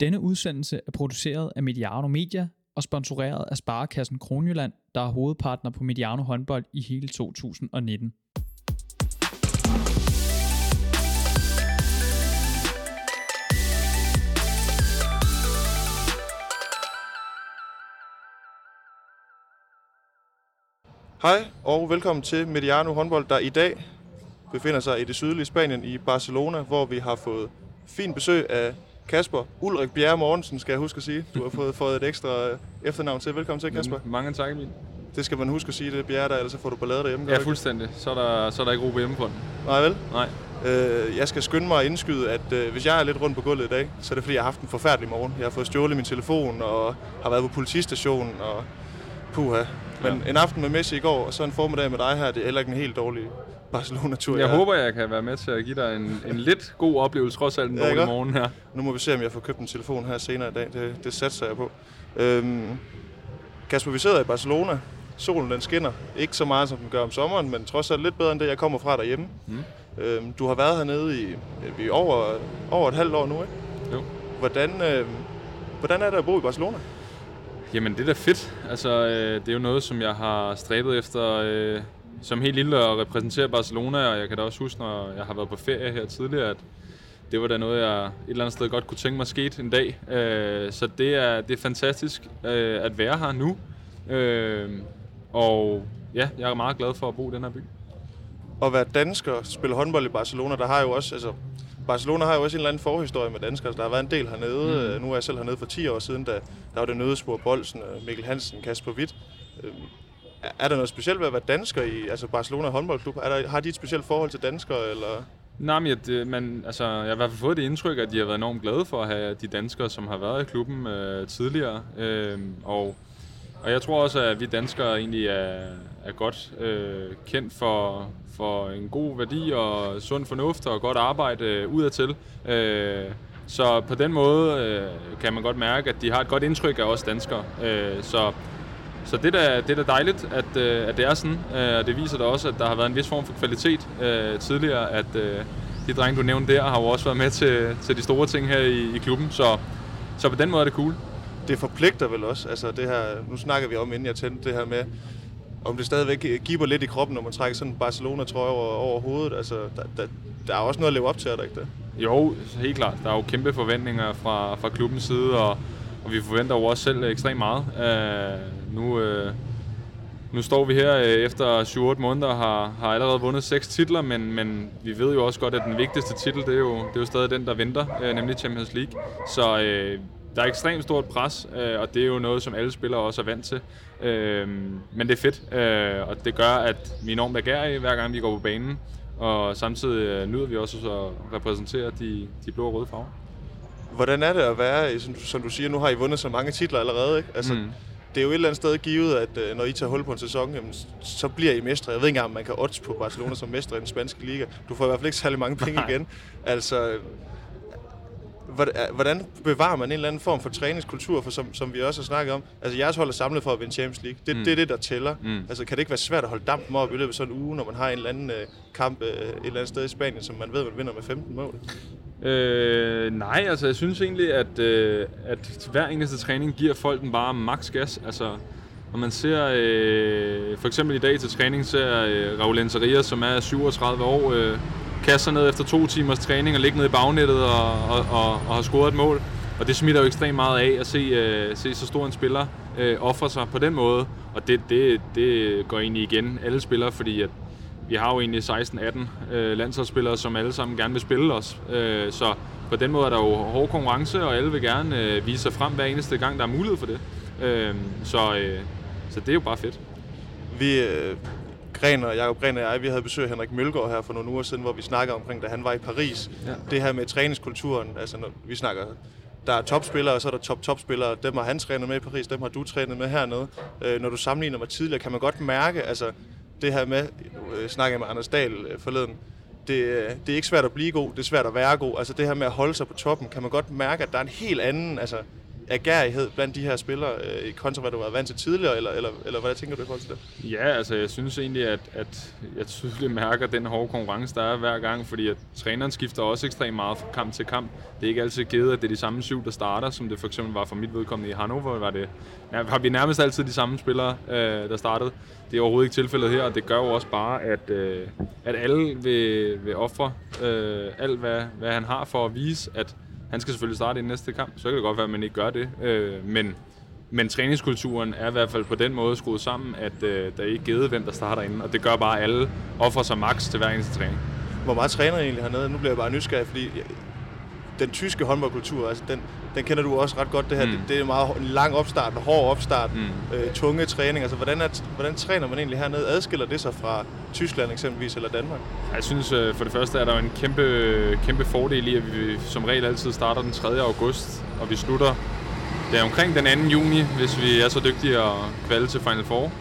Denne udsendelse er produceret af Mediano Media og sponsoreret af Sparekassen Kronjylland, der er hovedpartner på Mediano håndbold i hele 2019. Hej og velkommen til Mediano håndbold, der i dag befinder sig i det sydlige Spanien i Barcelona, hvor vi har fået fint besøg af Kasper Ulrik Bjerre Mortensen, skal jeg huske at sige. Du har fået, fået et ekstra øh, efternavn til. Velkommen til, Kasper. Mange tak, Emil. Det skal man huske at sige, det er Bjerre der, ellers så får du ballade derhjemme. Ja, fuldstændig. Så er der, så er der ikke ro på hjemmefronten. Nej vel? Nej. Øh, jeg skal skynde mig at indskyde, at øh, hvis jeg er lidt rundt på gulvet i dag, så er det fordi, jeg har haft en forfærdelig morgen. Jeg har fået stjålet min telefon og har været på politistationen og puha. Men Ja. en aften med Messi i går, og så en formiddag med dig her, det er heller ikke en helt dårlig Barcelona-tur. Jeg håber, jeg kan være med til at give dig en, en lidt god oplevelse, trods alt en dårlig morgen her. Nu må vi se, om jeg får købt en telefon her senere i dag. Det, det satser jeg på. Øhm, Kasper, vi sidder i Barcelona. Solen den skinner. Ikke så meget, som den gør om sommeren, men trods alt lidt bedre end det, jeg kommer fra derhjemme. Mm. Øhm, du har været hernede i, i over, over et halvt år nu, ikke? Jo. Hvordan, øhm, hvordan er det at bo i Barcelona? Jamen, det er da fedt. Altså, øh, det er jo noget, som jeg har stræbet efter øh, som helt lille at repræsentere Barcelona, og jeg kan da også huske, når jeg har været på ferie her tidligere, at det var da noget, jeg et eller andet sted godt kunne tænke mig skete en dag. Øh, så det er, det er fantastisk øh, at være her nu. Øh, og ja, jeg er meget glad for at bo i den her by. At være dansker og spille håndbold i Barcelona, der har jo også... Altså, Barcelona har jo også en eller anden forhistorie med danskere. Altså, der har været en del hernede. Mm. Nu er jeg selv hernede for 10 år siden, da der var det Nødespor Bolsen, og Mikkel Hansen, Kasper Witt. Er der noget specielt ved at være dansker i altså Barcelona håndboldklub? Er der, har de et specielt forhold til danskere, eller... Nej, men jeg, det, man, altså, jeg har i hvert fald fået det indtryk, at de har været enormt glade for at have de danskere, som har været i klubben øh, tidligere. Øh, og, og jeg tror også, at vi danskere egentlig er, er godt øh, kendt for, for en god værdi og sund fornuft og godt arbejde øh, udadtil. Øh, så på den måde øh, kan man godt mærke, at de har et godt indtryk af os danskere. Øh, så så det er da, det er da dejligt, at, øh, at det er sådan, øh, og det viser da også, at der har været en vis form for kvalitet øh, tidligere, at øh, de drenge, du nævnte der, har jo også været med til, til de store ting her i, i klubben, så, så på den måde er det cool. Det forpligter vel også, altså det her... Nu snakker vi om, inden jeg tændte det her med, om det stadigvæk giver lidt i kroppen, når man trækker sådan en Barcelona-trøje over, over hovedet. Altså, der, der, der er også noget at leve op til, er der ikke det? Jo, helt klart. Der er jo kæmpe forventninger fra, fra klubbens side, og, og vi forventer jo også selv øh, ekstremt meget. Øh, nu, øh, nu står vi her øh, efter 7-8 måneder og har, har allerede vundet seks titler, men, men vi ved jo også godt, at den vigtigste titel, det er jo, det er jo stadig den, der venter, øh, nemlig Champions League. Så øh, der er ekstremt stort pres, øh, og det er jo noget, som alle spillere også er vant til. Øh, men det er fedt, øh, og det gør, at vi er enormt begærige, hver gang vi går på banen. Og samtidig øh, nyder vi også at repræsentere de, de blå og røde farver. Hvordan er det at være, som, som du siger, nu har I vundet så mange titler allerede, ikke? Altså, mm. Det er jo et eller andet sted givet, at øh, når I tager hul på en sæson, jamen, så bliver I mestre. Jeg ved ikke engang, om man kan odds på Barcelona som mestre i den spanske liga. Du får i hvert fald ikke særlig mange penge Nej. igen. Altså, hvordan- bevarer man en eller anden form for træningskultur, for som, som vi også har snakket om? Altså, jeres hold er samlet for at vinde Champions League. Det, mm. Det er det, der tæller. Mm. Altså, kan det ikke være svært at holde dampen op i løbet af sådan en uge, når man har en eller anden øh, kamp øh, et eller andet sted i Spanien, som man ved, man vinder med 15 mål? Øh, nej, altså jeg synes egentlig, at, øh, at hver eneste træning giver folk den bare max gas. Altså, når man ser, øh, for eksempel i dag til træning, ser øh, Raul Enteria, som er 37 år, øh, kaster ned efter to timers træning og ligge ned i bagnettet og, og, og, og har scoret et mål. Og det smitter jo ekstremt meget af at se, øh, se så stor en spiller øh, ofre sig på den måde. Og det, det, det går egentlig igen alle spillere, fordi at vi har jo egentlig 16-18 øh, landsholdsspillere, som alle sammen gerne vil spille os. Øh, så på den måde er der jo hård konkurrence, og alle vil gerne øh, vise sig frem hver eneste gang, der er mulighed for det. Øh, så, øh, så det er jo bare fedt. Vi, Gren og Jacob Gren og jeg, vi havde besøg af Henrik Mølgaard her for nogle uger siden, hvor vi snakkede omkring, da han var i Paris. Ja. Det her med træningskulturen, altså når vi snakker, der er topspillere, og så er der top-topspillere. Dem har han trænet med i Paris, dem har du trænet med hernede. Øh, når du sammenligner med tidligere, kan man godt mærke, altså det her med, øh, snakkede jeg med Anders Dahl øh, forleden, det, øh, det er ikke svært at blive god, det er svært at være god. Altså det her med at holde sig på toppen, kan man godt mærke, at der er en helt anden, altså agerighed blandt de her spillere, øh, kontra hvad du var vant til tidligere, eller, eller, eller hvad tænker du i forhold til det? Ja, altså jeg synes egentlig, at, at jeg tydeligt mærker den hårde konkurrence, der er hver gang, fordi at træneren skifter også ekstremt meget fra kamp til kamp. Det er ikke altid givet, at det er de samme syv, der starter, som det for eksempel var for mit vedkommende i Hannover. Var det, ja, har vi nærmest altid de samme spillere, øh, der startede. Det er overhovedet ikke tilfældet her, og det gør jo også bare, at, øh, at alle vil, vil ofre øh, alt, hvad, hvad han har for at vise, at han skal selvfølgelig starte i næste kamp. Så kan det godt være, at man ikke gør det. Øh, men, men træningskulturen er i hvert fald på den måde skruet sammen, at øh, der er ikke givet, hvem der starter inden. Og det gør bare, at alle offrer sig max til hver eneste træning. Hvor meget træner I egentlig hernede? Nu bliver jeg bare nysgerrig, fordi den tyske håndboldkultur, altså den, den kender du også ret godt det her. Mm. Det, det er meget en lang opstart, en hård opstart, mm. øh, tunge træning. Altså hvordan, er, hvordan træner man egentlig hernede? Adskiller det sig fra Tyskland eksempelvis eller Danmark? Jeg synes øh, for det første er der en kæmpe, kæmpe fordel i, at vi som regel altid starter den 3. august, og vi slutter det er omkring den 2. juni, hvis vi er så dygtige at kvalde til Final Four.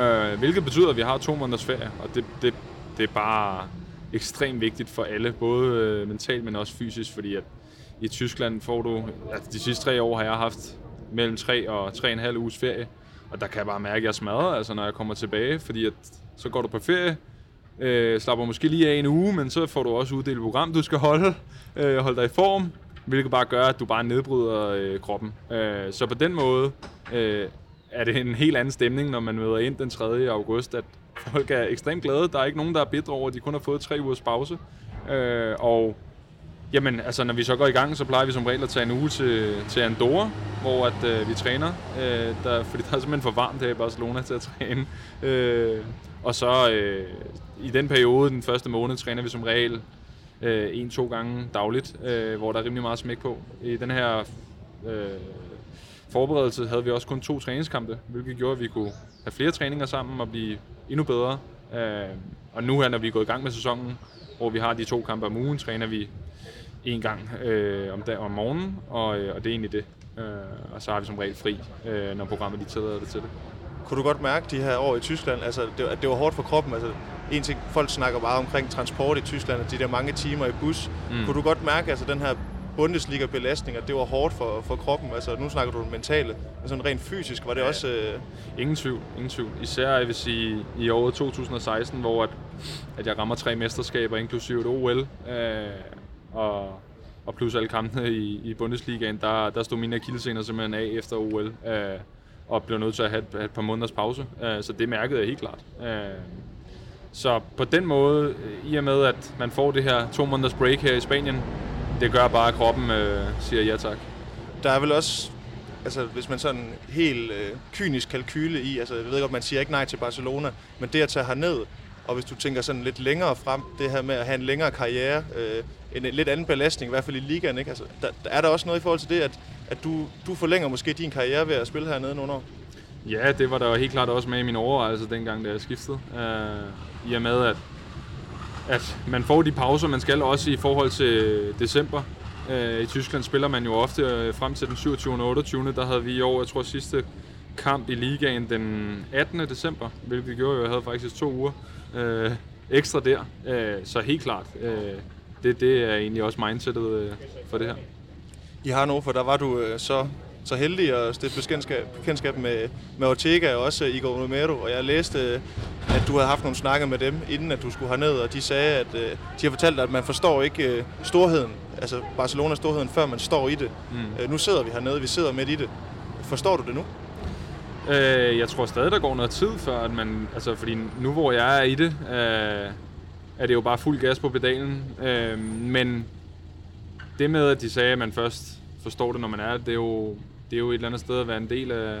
Øh, hvilket betyder, at vi har to måneders ferie, og det, det, det er bare ekstremt vigtigt for alle, både øh, mentalt, men også fysisk, fordi at i Tyskland får du, altså de sidste tre år har jeg haft mellem 3 og 3,5 uges ferie, og der kan jeg bare mærke, at jeg smadrer, altså når jeg kommer tilbage, fordi at, så går du på ferie, øh, slapper måske lige af en uge, men så får du også uddelt program, du skal holde, øh, holde dig i form, hvilket bare gør, at du bare nedbryder øh, kroppen. Øh, så på den måde øh, er det en helt anden stemning, når man møder ind den 3. august, at folk er ekstremt glade. Der er ikke nogen, der er bitre over, at de kun har fået tre ugers pause. Øh, og Jamen, altså når vi så går i gang, så plejer vi som regel at tage en uge til, til Andorra, hvor at, øh, vi træner, øh, der, fordi der er simpelthen for varmt her i Barcelona til at træne. Øh, og så øh, i den periode, den første måned, træner vi som regel øh, en-to gange dagligt, øh, hvor der er rimelig meget smæk på. I den her øh, forberedelse havde vi også kun to træningskampe, hvilket gjorde, at vi kunne have flere træninger sammen og blive endnu bedre. Øh, og nu her, når vi er gået i gang med sæsonen, hvor vi har de to kampe om ugen, træner vi en gang øh, om, dag, om morgenen, og, øh, og det er egentlig det. Øh, og så har vi som regel fri, øh, når programmet lige tillader det til det. Kunne du godt mærke de her år i Tyskland, altså, det, at det var hårdt for kroppen? Altså, en ting, folk snakker meget omkring transport i Tyskland, og de der mange timer i bus. Mm. Kunne du godt mærke altså, den her Bundesliga-belastning, at det var hårdt for, for kroppen? Altså, nu snakker du om mentale, men sådan rent fysisk, var det ja. også... Øh... Ingen tvivl, ingen tvivl. Især, jeg vil sige, i året 2016, hvor at, at jeg rammer tre mesterskaber, inklusive et OL, øh, og, og plus alle kampene i, i Bundesligaen, der, der stod mine akillescener simpelthen af efter OL, øh, og blev nødt til at have et, have et par måneders pause. Øh, så det mærkede jeg helt klart. Øh, så på den måde, øh, i og med at man får det her to måneders break her i Spanien, det gør bare, at kroppen øh, siger ja tak. Der er vel også, altså hvis man sådan helt øh, kynisk kalkyle i, altså jeg ved godt, man siger ikke nej til Barcelona, men det at tage herned, og hvis du tænker sådan lidt længere frem, det her med at have en længere karriere, øh, en, en lidt anden belastning, i hvert fald i ligaen, ikke? Altså, der, der er der også noget i forhold til det, at, at du, du forlænger måske din karriere ved at spille hernede nogle år? Ja, det var der helt klart også med i mine overvejelser dengang, da jeg skiftede. Øh, I og med, at, at man får de pauser, man skal også i forhold til december. Øh, I Tyskland spiller man jo ofte øh, frem til den 27. og 28. Der havde vi i år, jeg tror sidste kamp i ligaen den 18. december, hvilket gjorde, at jeg havde faktisk to uger uh, ekstra der. Uh, så helt klart, uh, det, det er egentlig også mindsetet uh, for det her. I Hannover, der var du uh, så så heldig at stifte bekendtskab, bekendtskab med, med Ortega og også Igor Romero. Og jeg læste, at du havde haft nogle snakker med dem, inden at du skulle herned, og de sagde, at de har fortalt dig, at man forstår ikke storheden, altså Barcelonas storheden, før man står i det. Mm. Nu sidder vi hernede, vi sidder midt i det. Forstår du det nu? Øh, jeg tror stadig, der går noget tid, før at man... Altså, fordi nu hvor jeg er i det, øh, er det jo bare fuld gas på pedalen. Øh, men det med, at de sagde, at man først forstår det, når man er det, er jo, det er jo et eller andet sted at være en del af,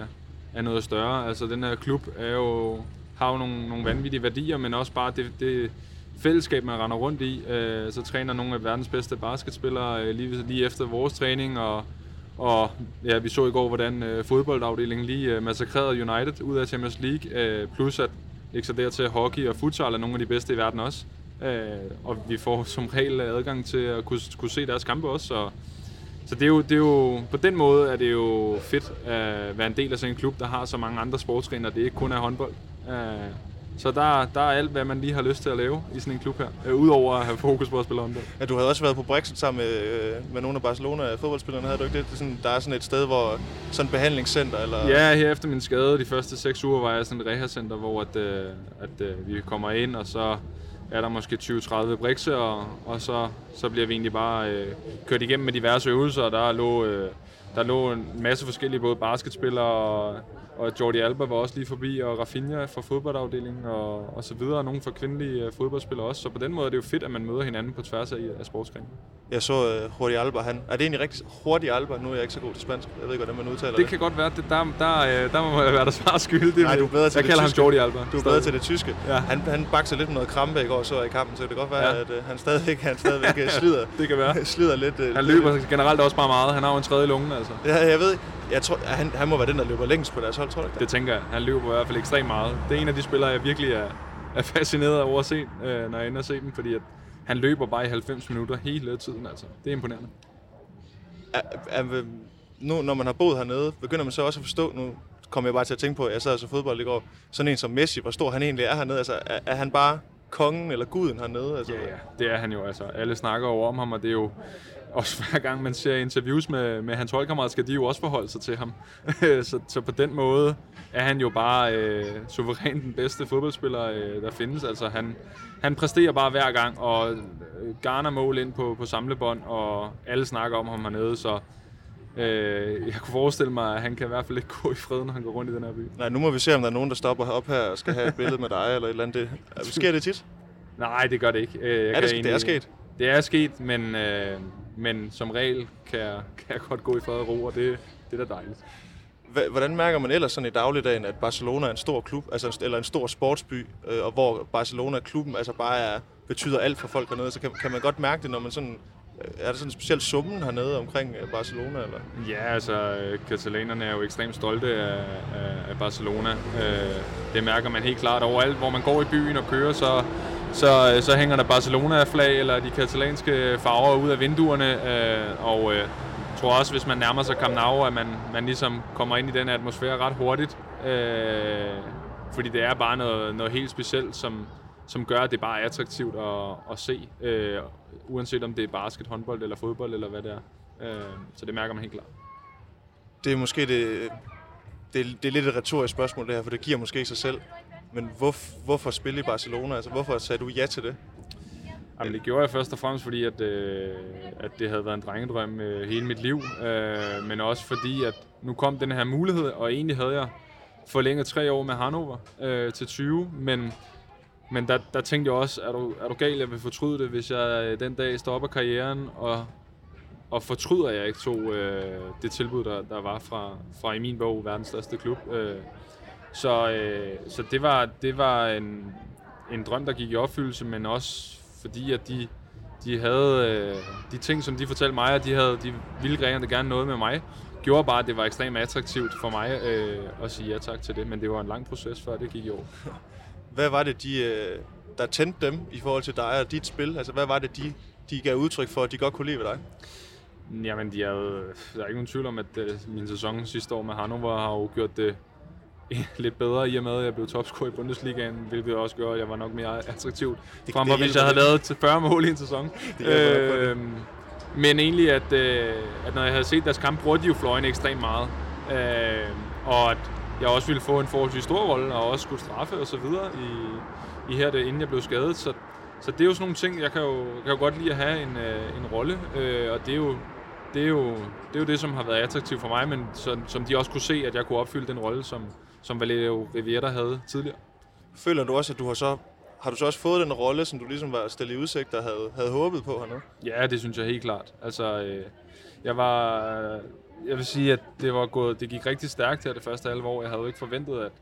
af noget større. Altså, den her klub er jo, har jo nogle, nogle vanvittige værdier, men også bare det, det fællesskab, man render rundt i. Øh, så træner nogle af verdens bedste basketspillere øh, lige, lige efter vores træning, og og ja, vi så i går, hvordan øh, fodboldafdelingen lige øh, massakrerede United ud af Champions League. Øh, plus at ikke så dertil hockey og futsal er nogle af de bedste i verden også. Øh, og vi får som regel adgang til at kunne, kunne se deres kampe også. Så, så det, er jo, det er jo, på den måde er det jo fedt at være en del af sådan en klub, der har så mange andre sportsgrene, og det ikke kun er håndbold. Øh, så der, der er alt, hvad man lige har lyst til at lave i sådan en klub her. Øh, Udover at have fokus på at spille håndbold. Ja, du havde også været på Brexit sammen med, øh, med nogle af Barcelona fodboldspillerne, havde du ikke det? det er sådan, der er sådan et sted, hvor sådan et behandlingscenter, eller... Ja, her efter min skade, de første seks uger, var jeg sådan et rehacenter, hvor at, øh, at, øh, vi kommer ind, og så er der måske 20-30 brikse, og, og så, så bliver vi egentlig bare øh, kørt igennem med diverse øvelser, og der lå, øh, der lå en masse forskellige både basketspillere og og Jordi Alba var også lige forbi, og Rafinha fra fodboldafdelingen, og, og så videre, og nogle fra kvindelige øh, fodboldspillere også. Så på den måde er det jo fedt, at man møder hinanden på tværs af, af sportsgrenen. Jeg så uh, Jordi Alba, han, er det egentlig rigtig Jordi Alba? Nu er jeg ikke så god til spansk, jeg ved ikke, hvordan man udtaler det. Det kan godt være, det, der, der, øh, der må være der svar skyld. Det, Nej, du er bedre til jeg det kalder tyske. ham Jordi Alba. Du er bedre til det tyske. Ja. Han, han bakser lidt med noget krampe i går, så i kampen, så det kan godt være, Ja. at uh, han stadigvæk, han stadigvæk slider, Det kan være. slider lidt. Uh, Han løber generelt også bare meget. Han har jo en tredje lunge, altså. Ja, jeg ved, jeg tror, han, han må være den, der løber længst på deres hold, tror du ikke Det tænker jeg. Han løber i hvert fald ekstremt meget. Det er en af de spillere, jeg virkelig er, er fascineret over at se, øh, når jeg ender at se dem, fordi at han løber bare i 90 minutter hele tiden, altså. Det er imponerende. Er, er, nu, når man har boet hernede, begynder man så også at forstå, nu kommer jeg bare til at tænke på, at jeg sad og så fodbold i går, sådan en som Messi, hvor stor han egentlig er hernede. Altså, er, er han bare kongen eller guden hernede? Altså, Ja, ja, det er han jo. Altså, alle snakker over om ham, og det er jo også hver gang man ser interviews med, med hans holdkammerat, skal de jo også forholde sig til ham. så, så på den måde er han jo bare øh, suverænt den bedste fodboldspiller, øh, der findes. Altså, han, han præsterer bare hver gang, og øh, garner mål ind på, på samlebånd, og alle snakker om ham hernede, så øh, jeg kunne forestille mig, at han kan i hvert fald ikke gå i fred, når han går rundt i den her by. Nej, nu må vi se, om der er nogen, der stopper op her og skal have et billede med dig eller et eller andet. Det, sker det tit? Nej, det gør det ikke. Øh, Jeg Er kan det, det er sket? Det er sket, men, øh, men som regel kan jeg, kan jeg godt gå i fred og ro, og det, det er da dejligt. Hvordan mærker man ellers sådan i dagligdagen, at Barcelona er en stor klub, altså, eller en stor sportsby, øh, og hvor Barcelona-klubben altså bare er, betyder alt for folk hernede, så kan, kan man godt mærke det, når man sådan... øh, Er der sådan en speciel summen hernede omkring øh, Barcelona? Eller? Ja, altså, øh, katalanerne er jo ekstremt stolte af, af, Barcelona. Øh, Det mærker man helt klart overalt, hvor man går i byen og kører, så, så, øh, så hænger der Barcelona-flag eller de katalanske farver ud af vinduerne. øh, Og øh, jeg tror også, hvis man nærmer sig Camp Nou, at man, man ligesom kommer ind i den atmosfære ret hurtigt. Øh, Fordi det er bare noget, noget helt specielt, som, som gør, at det bare er attraktivt at, at se. Øh, uanset om det er basket, håndbold eller fodbold eller hvad det er. Øh, Så det mærker man helt klart. Det er måske det, det, det er lidt et retorisk spørgsmål det her, for det giver måske sig selv. Men hvorf, hvorfor spille i Barcelona? Altså, hvorfor sagde du ja til det? Jamen, det gjorde jeg først og fremmest, fordi at, øh, at det havde været en drengedrøm øh, hele mit liv. Øh, men også fordi, at nu kom den her mulighed, og egentlig havde jeg forlænget tre år med Hannover øh, til 20. Men, men der, der tænkte jeg også, er du, er du gal, jeg vil fortryde det, hvis jeg øh, den dag stopper karrieren, og, og fortryder jeg ikke tog øh, det tilbud, der, der var fra, fra i min bog verdens største klub. Øh, så, øh, så det var, det var en, en drøm, der gik i opfyldelse, men også fordi, at de, de havde øh, de ting, som de fortalte mig, at de, havde, de ville rigtig gerne noget med mig, gjorde bare, at det var ekstremt attraktivt for mig øh, at sige ja tak til det, men det var en lang proces, før det gik i år. Hvad var det, de, øh, der tændte dem i forhold til dig og dit spil? Altså, hvad var det, de, de gav udtryk for, at de godt kunne lide ved dig? Jamen, de er jo, der er ikke nogen tvivl om, at øh, min sæson sidste år med Hannover har jo gjort det lidt bedre, i og med, at jeg blev topscorer i Bundesligaen, hvilket også gør, at jeg var nok mere attraktivt, Det- frem for hvis jeg havde lavet til 40 mål i en sæson. Det. Øhm, men egentlig, at, øh, at når jeg havde set deres kamp, brugte de jo fløjene ekstremt meget. Øh, og at jeg også ville få en forholdsvis stor rolle, og også skulle straffe og så videre i, i her, det, inden jeg blev skadet. Så, så det er jo sådan nogle ting, jeg kan jo, kan jo godt lide at have en, øh, en rolle, øh, og det er jo det er, jo, det er jo det, som har været attraktivt for mig, men som, som de også kunne se, at jeg kunne opfylde den rolle, som, som Valerio Riviera havde tidligere. Føler du også, at du har så har du så også fået den rolle, som du ligesom var stillet i udsigt og havde, havde håbet på hernede? Ja, det synes jeg helt klart. Altså, øh, jeg var... Jeg vil sige, at det, var gået, det gik rigtig stærkt her det første halve år. Jeg havde jo ikke forventet, at,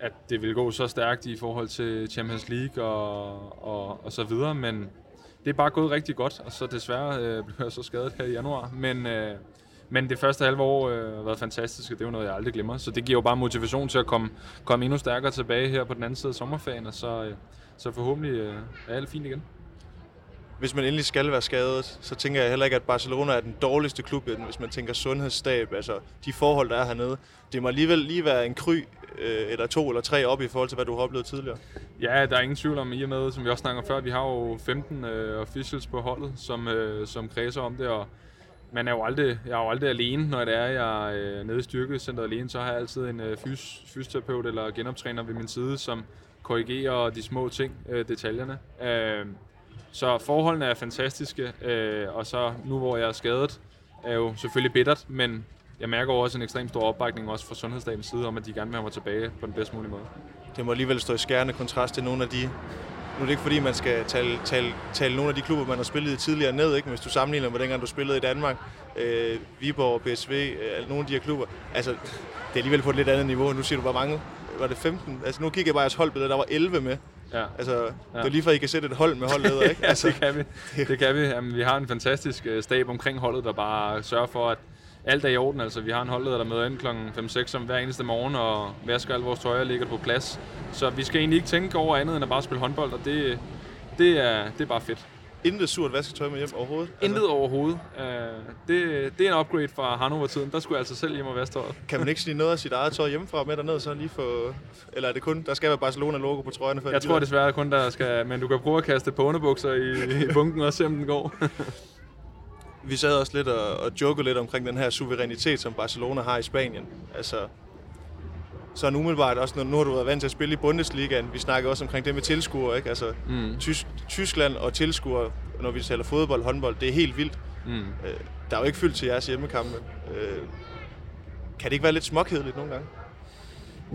at det ville gå så stærkt i forhold til Champions League og, og, og så videre, men det er bare gået rigtig godt, og så desværre øh, blev jeg så skadet her i januar. Men, øh, men det første halve år øh, har været fantastisk, og det er jo noget, jeg aldrig glemmer. Så det giver jo bare motivation til at komme, komme endnu stærkere tilbage her på den anden side af sommerferien, og så, øh, så forhåbentlig øh, er alt fint igen. hvis man endelig skal være skadet, så tænker jeg heller ikke, at Barcelona er den dårligste klub, hvis man tænker sundhedsstab, altså de forhold, der er hernede. Det må alligevel lige være en kry øh, eller to eller tre op i forhold til, hvad du har oplevet tidligere. Ja, der er ingen tvivl om, i og med, som vi også snakker før, vi har jo 15 øh, officials på holdet, som, øh, som kredser om det, og man er jo aldrig, jeg er jo aldrig alene, når det er, jeg er øh, nede i styrkecenteret alene, så har jeg altid en øh, fys, fysioterapeut eller genoptræner ved min side, som korrigerer de små ting, øh, detaljerne. Øhm, så forholdene er fantastiske, og så nu hvor jeg er skadet, er jo selvfølgelig bittert, men jeg mærker også en ekstrem stor opbakning også fra sundhedsstatens side om, at de gerne vil have mig tilbage på den bedst mulige måde. Det må alligevel stå i skærende kontrast til nogle af de... Nu er det ikke fordi, man skal tale, tale, tale nogle af de klubber, man har spillet i tidligere ned, ikke? hvis du sammenligner med dengang, du spillede i Danmark, øh, Viborg, PSV, øh, nogle af de her klubber. Altså, det er alligevel på et lidt andet niveau. Nu siger du, hvor mange var det 15? Altså, nu kigger jeg bare jeres holdbillede, der var 11 med. Ja. Altså, ja. det er lige at I kan sætte et hold med holdleder, ikke? ja, altså. det kan vi. Det kan vi. Jamen, vi har en fantastisk øh, stab omkring holdet, der bare sørger for, at alt er i orden. Altså, vi har en holdleder, der møder ind kl. 5-6 om hver eneste morgen og vasker alle vores tøj og ligger på plads. Så vi skal egentlig ikke tænke over andet end at bare spille håndbold, og det, det, er, det er bare fedt. Intet surt vasketøj med hjem overhovedet? Altså. Intet overhovedet. Uh, det, det er en upgrade fra Hannover-tiden. Der skulle jeg altså selv hjem og vaske tøjet. Kan man ikke snige noget af sit eget tøj hjemmefra med derned, så lige få... Eller er det kun, der skal være Barcelona-logo på trøjerne? For jeg tror desværre kun, der skal... Men du kan prøve at kaste på underbukser i, i bunken og se, om den går. Vi sad også lidt og, og jokede lidt omkring den her suverænitet, som Barcelona har i Spanien. Altså, så umiddelbart også, når nu har du været vant til at spille i Bundesligaen, vi snakker også omkring det med tilskuere, ikke? Altså, mm. Tysk, Tyskland og tilskuere, når vi taler fodbold, håndbold, det er helt vildt. Mm. Øh, der er jo ikke fyldt til jeres hjemmekampe. Øh, kan det ikke være lidt småkedeligt nogle gange?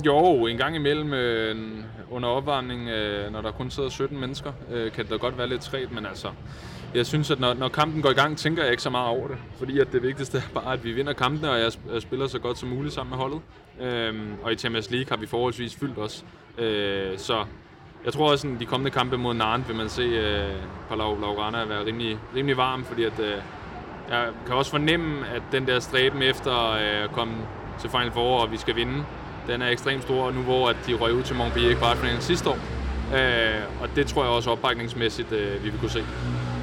Jo, en gang imellem øh, under opvarmning, øh, når der kun sidder 17 mennesker, øh, kan det da godt være lidt træt, men altså, jeg synes, at når, når kampen går i gang, tænker jeg ikke så meget over det. Fordi at det vigtigste er bare, at vi vinder kampene, og jeg, jeg spiller så godt som muligt sammen med holdet. Øhm, og i Champions League har vi forholdsvis fyldt os. Øh, så jeg tror også, at de kommende kampe mod Nantes vil man se øh, Palau Laurana være rimelig, rimelig varm, fordi at, øh, jeg kan også fornemme, at den der stræben efter øh, at komme til Final Four, og vi skal vinde, den er ekstremt stor nu, hvor at de røg ud til Montpellier i kvartfinalen sidste år. Øh, og det tror jeg også opbakningsmæssigt, øh, vi vil kunne se.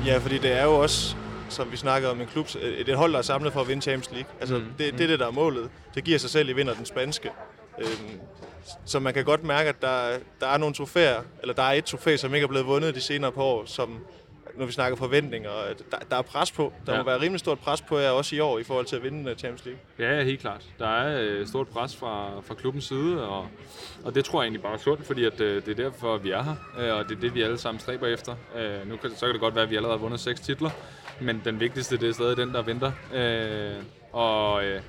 Ja, fordi det er jo også, som vi snakkede om, en klub, et, et hold, der er samlet for at vinde Champions League. Altså, mm. det, det er det, der er målet. Det giver sig selv, at I vinder den spanske. Øhm, så man kan godt mærke, at der, der er nogle trofæer, eller der er et trofæ, som ikke er blevet vundet de senere par år, som, når vi snakker forventninger, der, der er pres på. Der ja. må være rimelig stort pres på jer også i år i forhold til at vinde øh, Champions League. Ja, helt klart. Der er øh, stort pres fra, fra klubbens side, og, og det tror jeg egentlig bare er sundt, fordi at, øh, det er derfor, vi er her, øh, og det er det, vi alle sammen stræber efter. Øh, nu kan, så kan det godt være, at vi allerede har vundet seks titler, men den vigtigste, det er stadig den, der venter. Øh, og øh,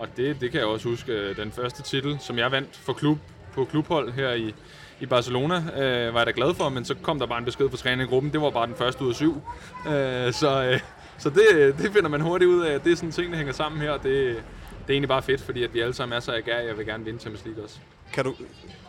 og det, det kan jeg også huske, den første titel, som jeg vandt for klub, på klubhold her i, i Barcelona, øh, var jeg da glad for, men så kom der bare en besked fra træningen i gruppen, det var bare den første ud af syv. Øh, så øh, så det, det finder man hurtigt ud af, det er sådan ting, der hænger sammen her, det, det er egentlig bare fedt, fordi at vi alle sammen er så agerige, jeg vil gerne vinde Champions League også. Kan du,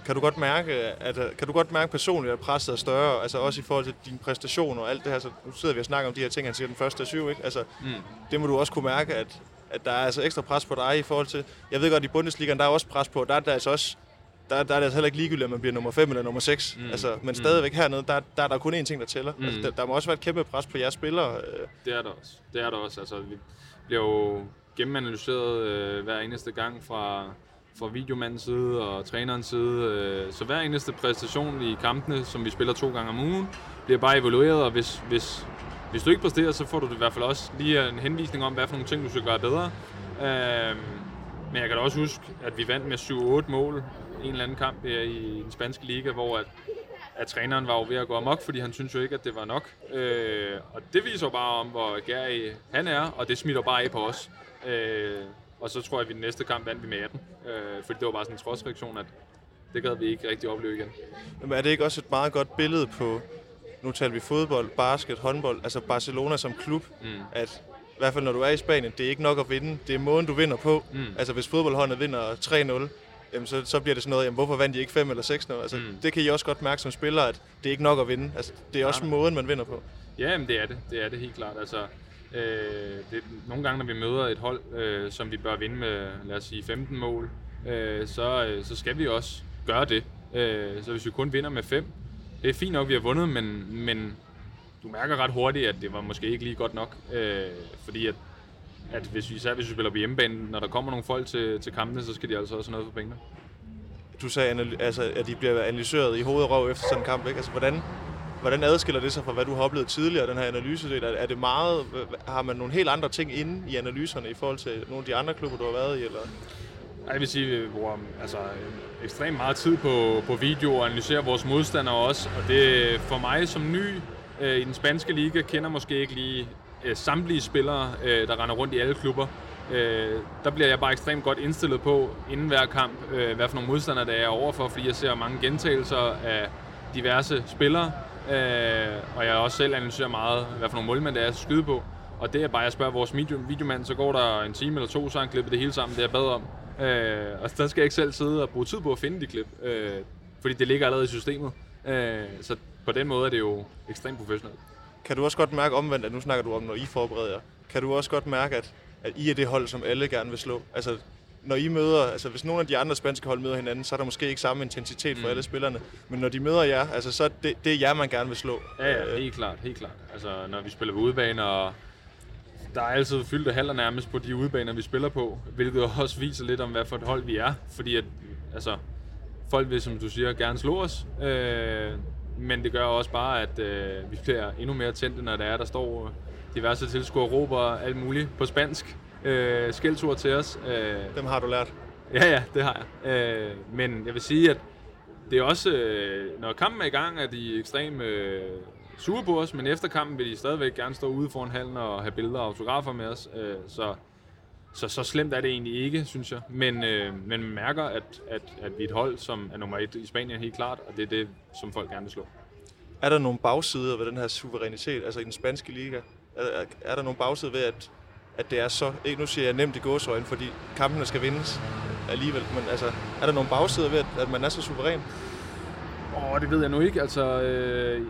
kan du godt mærke, at, kan du godt mærke personligt, at presset er større, altså også i forhold til din præstation og alt det her, så nu sidder vi og snakker om de her ting, han siger den første af syv, ikke? Altså, mm. det må du også kunne mærke, at, at der er altså ekstra pres på dig i forhold til, jeg ved godt, i Bundesligaen, der er også pres på, der er der altså også der, der er det altså heller ikke ligegyldigt, at man bliver nummer 5 eller nummer 6. Mm. Altså, men mm. stadigvæk hernede, der, der er der kun én ting, der tæller. Mm. Altså, der, der må også være et kæmpe pres på jeres spillere. Øh. Det er der også. Det er der også. Altså, vi bliver jo gennemanalyseret øh, hver eneste gang fra, fra videomandens side og trænerens side. Øh, så hver eneste præstation i kampene, som vi spiller to gange om ugen, bliver bare evalueret, og hvis, hvis, hvis du ikke præsterer, så får du det i hvert fald også lige en henvisning om, hvad for nogle ting, du skal gøre bedre. Øh, men jeg kan da også huske, at vi vandt med 7-8 mål en eller anden kamp her i den spanske liga, hvor at, at træneren var jo ved at gå amok, fordi han synes jo ikke, at det var nok. Øh, og det viser jo bare om, hvor gærig han er, og det smitter bare af på os. Øh, og så tror jeg, at vi den næste kamp vandt vi med 18. Øh, fordi det var bare sådan en trodsreaktion, at det gad vi ikke rigtig opleve igen. Men er det ikke også et meget godt billede på, nu taler vi fodbold, basket, håndbold, altså Barcelona som klub, mm. at i hvert fald når du er i Spanien, det er ikke nok at vinde, det er måden du vinder på. Mm. Altså hvis fodboldholdet vinder 3-0, jamen så, så bliver det sådan noget, jamen hvorfor vandt de ikke 5 eller 6 0 Altså, mm. Det kan I også godt mærke som spiller, at det er ikke nok at vinde. Altså, det er også ja, måden, man vinder på. Ja, men det er det. Det er det helt klart. Altså, øh, det, nogle gange, når vi møder et hold, øh, som vi bør vinde med, lad os sige, 15 mål, øh, så, øh, så skal vi også gøre det. Øh, så hvis vi kun vinder med 5, det er fint nok, vi har vundet, men, men du mærker ret hurtigt, at det var måske ikke lige godt nok. Øh, fordi at, at hvis vi, især hvis vi spiller på hjemmebane, når der kommer nogle folk til, til kampene, så skal de altså også have noget for pengene. Du sagde, altså, at de bliver analyseret i hoved og røv efter sådan en kamp. Ikke? Altså, hvordan, hvordan adskiller det sig fra, hvad du har oplevet tidligere, den her analyse? Er det meget, har man nogle helt andre ting inde i analyserne i forhold til nogle af de andre klubber, du har været i? Eller? Jeg vil sige, at vi bruger altså, ekstremt meget tid på, på video og analyserer vores modstandere også. Og det for mig som ny øh, i den spanske liga, kender måske ikke lige øh, samtlige spillere, øh, der render rundt i alle klubber. Øh, der bliver jeg bare ekstremt godt indstillet på inden hver kamp, øh, hvad for nogle modstandere der er overfor, fordi jeg ser mange gentagelser af diverse spillere. Øh, og jeg også selv analyserer meget, hvad for nogle målmænd der er at skyde på. Og det er bare, at jeg spørger vores video, videomand, så går der en time eller to, så han klippet det hele sammen, det jeg bad om. Øh, og der skal jeg ikke selv sidde og bruge tid på at finde de klip, øh, fordi det ligger allerede i systemet. Øh, så på den måde er det jo ekstremt professionelt. Kan du også godt mærke omvendt, at nu snakker du om, når I forbereder kan du også godt mærke, at, at I er det hold, som alle gerne vil slå? Altså, når I møder, altså hvis nogle af de andre spanske hold møder hinanden, så er der måske ikke samme intensitet for mm. alle spillerne. Men når de møder jer, altså så er det, det er jer, man gerne vil slå. Ja, ja, helt klart, helt klart. Altså når vi spiller på udebane, og der er altid fyldt halder nærmest på de udebaner, vi spiller på, hvilket også viser lidt om, hvad for et hold vi er. Fordi at, altså, folk vil, som du siger, gerne slå os. Øh, men det gør også bare, at øh, vi bliver endnu mere tændte, når der er, der står diverse tilskuere råber alt muligt på spansk. Øh, skældsord til os. Øh, Dem har du lært? Ja, ja, det har jeg. Øh, men jeg vil sige, at det er også, øh, når kampen er i gang, er de ekstremt øh, sure på os, men efter kampen vil de stadigvæk gerne stå ude foran hallen og have billeder og autografer med os. Øh, så, så så slemt er det egentlig ikke, synes jeg. Men, øh, men man mærker, at, at, at vi er et hold, som er nummer et i Spanien helt klart, og det er det, som folk gerne vil slå. Er der nogle bagsider ved den her suverænitet, altså i den spanske liga? Er, er, er der nogle bagsider ved, at, at det er så, ikke nu siger jeg nemt i gåsøjne, fordi kampene skal vindes alligevel, men altså, er der nogle bagsider ved, at, at man er så suveræn? Åh, oh, det ved jeg nu ikke. Altså, øh,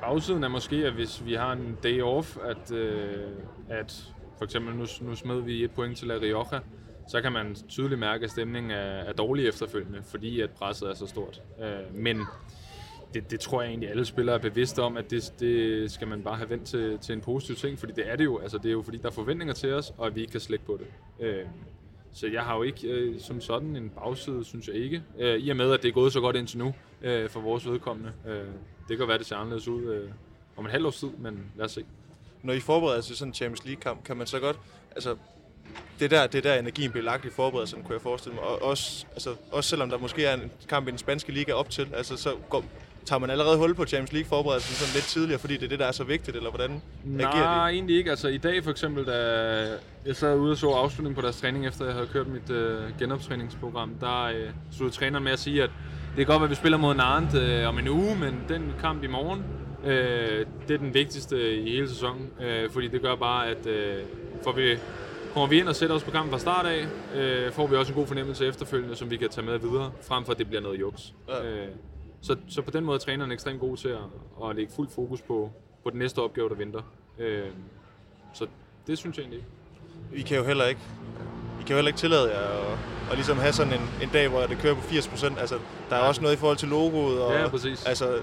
bagsiden er måske, at hvis vi har en day off, at, øh, at for eksempel nu, nu smed vi et point til La Rioja, så kan man tydeligt mærke, at stemningen er, er dårlig efterfølgende, fordi at presset er så stort. Øh, men det, det tror jeg egentlig, alle spillere er bevidste om, at det, det skal man bare have vendt til, til en positiv ting, fordi det er det jo. Altså, det er jo fordi, der er forventninger til os, og at vi ikke kan slække på det. Øh, så jeg har jo ikke øh, som sådan en bagside, synes jeg ikke. Øh, I og med, at det er gået så godt indtil nu øh, for vores vedkommende. Øh, det kan være, det ser anderledes ud øh, om en halv års tid, men lad os se. Når I forbereder til sådan en Champions League-kamp, kan man så godt... Altså, det der, det der energien bliver lagt i forberedelsen, kunne jeg forestille mig. Og også, altså, også selvom der måske er en kamp i den spanske liga op til, altså, så går, tager man allerede hul på Champions League forberedelsen sådan lidt tidligere, fordi det er det, der er så vigtigt, eller hvordan Nej, agerer de? egentlig ikke. Altså i dag for eksempel, da jeg sad ude og så afslutningen på deres træning, efter jeg havde kørt mit øh, genoptræningsprogram, der øh, stod træneren med at sige, at det er godt, at vi spiller mod Nantes øh, om en uge, men den kamp i morgen, øh, det er den vigtigste i hele sæsonen, øh, fordi det gør bare, at øh, får vi Kommer vi ind og sætter os på kampen fra start af, øh, får vi også en god fornemmelse efterfølgende, som vi kan tage med videre, frem for at det bliver noget juks. Ja. Øh, så, så på den måde er træneren ekstremt god til at, at lægge fuld fokus på, på den næste opgave, der venter. Øh, så det synes jeg egentlig ikke. I kan jo heller ikke, I kan jo heller ikke tillade jer at, at ligesom have sådan en, en dag, hvor det kører på 80%. Altså, der er ja. også noget i forhold til logoet. Og, ja, præcis. Altså,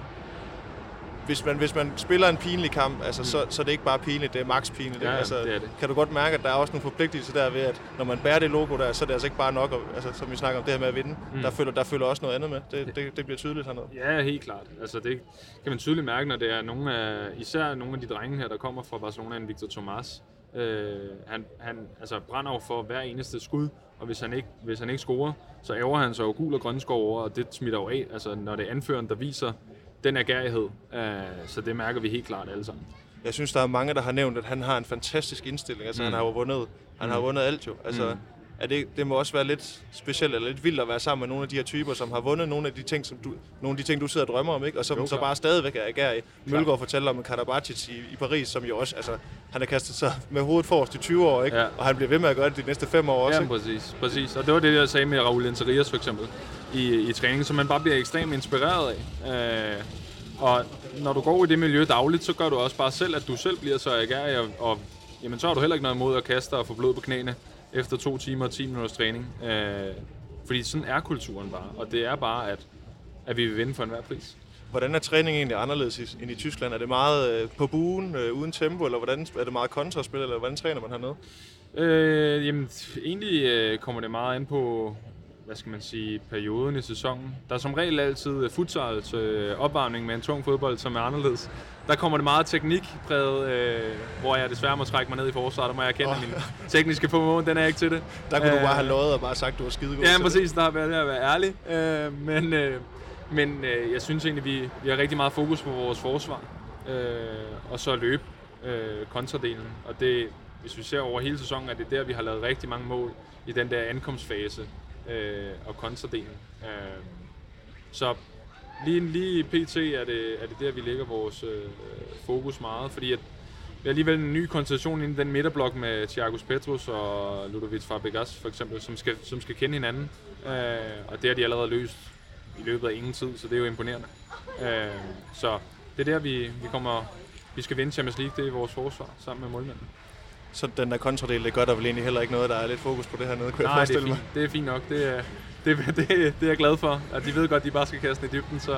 hvis man, hvis man spiller en pinlig kamp, altså, mm. så, så er det ikke bare pinligt, det er max pinligt. Ja, altså, det er det. Kan du godt mærke, at der er også nogle forpligtelser der ved, at når man bærer det logo der, så er det altså ikke bare nok, altså, som vi snakker om det her med at vinde. Mm. Der, følger, der følger også noget andet med. Det, det, det bliver tydeligt hernede. Ja, helt klart. Altså, det kan man tydeligt mærke, når det er nogle af, især nogle af de drenge her, der kommer fra Barcelona, en Victor Tomas. Øh, han, han altså, brænder over for hver eneste skud, og hvis han ikke, hvis han ikke scorer, så æver han sig jo gul og grøn skov over, og det smitter jo af. Altså, når det er anføreren, der viser, den agerighed. Øh, så det mærker vi helt klart alle sammen. Jeg synes, der er mange, der har nævnt, at han har en fantastisk indstilling. Altså, mm. han har jo vundet, han mm. har vundet alt jo. Altså, mm. er det, det må også være lidt specielt eller lidt vildt at være sammen med nogle af de her typer, som har vundet nogle af de ting, som du, nogle af de ting, du sidder og drømmer om, ikke? og som jo, så bare stadigvæk er agerig. Mølgaard fortæller om Karabatic i, i Paris, som jo også, altså, han har kastet sig med hovedet forrest i 20 år, ikke? Ja. og han bliver ved med at gøre det de næste fem år også. Ja, præcis, præcis. Og det var det, jeg sagde med Raul Interias for eksempel i, i træning, som man bare bliver ekstremt inspireret af. Øh, og når du går i det miljø dagligt, så gør du også bare selv, at du selv bliver så agerig, og, og jamen, så har du heller ikke noget imod at kaste og få blod på knæene efter to timer og 10 minutters træning. Øh, fordi sådan er kulturen bare, og det er bare, at, at vi vil vinde for enhver pris. Hvordan er træningen egentlig anderledes i- end i Tyskland? Er det meget øh, på buen, øh, uden tempo, eller hvordan, er det meget kontraspil, eller hvordan træner man hernede? Øh, jamen, egentlig øh, kommer det meget an på, hvad skal man sige, perioden i sæsonen. Der er som regel altid øh, futsal til øh, opvarmning med en tung fodbold, som er anderledes. Der kommer det meget teknikpræget, øh, hvor jeg desværre må trække mig ned i forsvaret. Der må jeg erkende, at min tekniske formål, den er ikke til det. Der kunne øh, du Øh, bare have løjet og bare sagt, at du var skide god Ja, det. præcis. Der har været at være ærlig. Øh, men øh, men øh, jeg synes egentlig, vi, vi har rigtig meget fokus på vores forsvar. Øh, og så løb øh, kontradelen. Og det, hvis vi ser over hele sæsonen, er det der, vi har lavet rigtig mange mål i den der ankomstfase øh, og kontradelen. Øh, så lige, lige pt. Er det, er det der, vi lægger vores øh, fokus meget, fordi at vi har alligevel en ny konstellation inden den midterblok med Thiagos Petrus og Ludovic Fabregas for eksempel, som skal, som skal kende hinanden. Øh, og det har de allerede løst i løbet af ingen tid, så det er jo imponerende. Øh, så det er der, vi, vi kommer... Vi skal vinde Champions League, det er vores forsvar, sammen med målmanden. Så den der kontradel, det gør der vel egentlig heller ikke noget, der er lidt fokus på det her nede, kunne jeg Nej, det er forestille fint. Det er fint nok. Det er, det, det, det er jeg glad for. At de ved godt, at de bare skal kaste den i dybden, så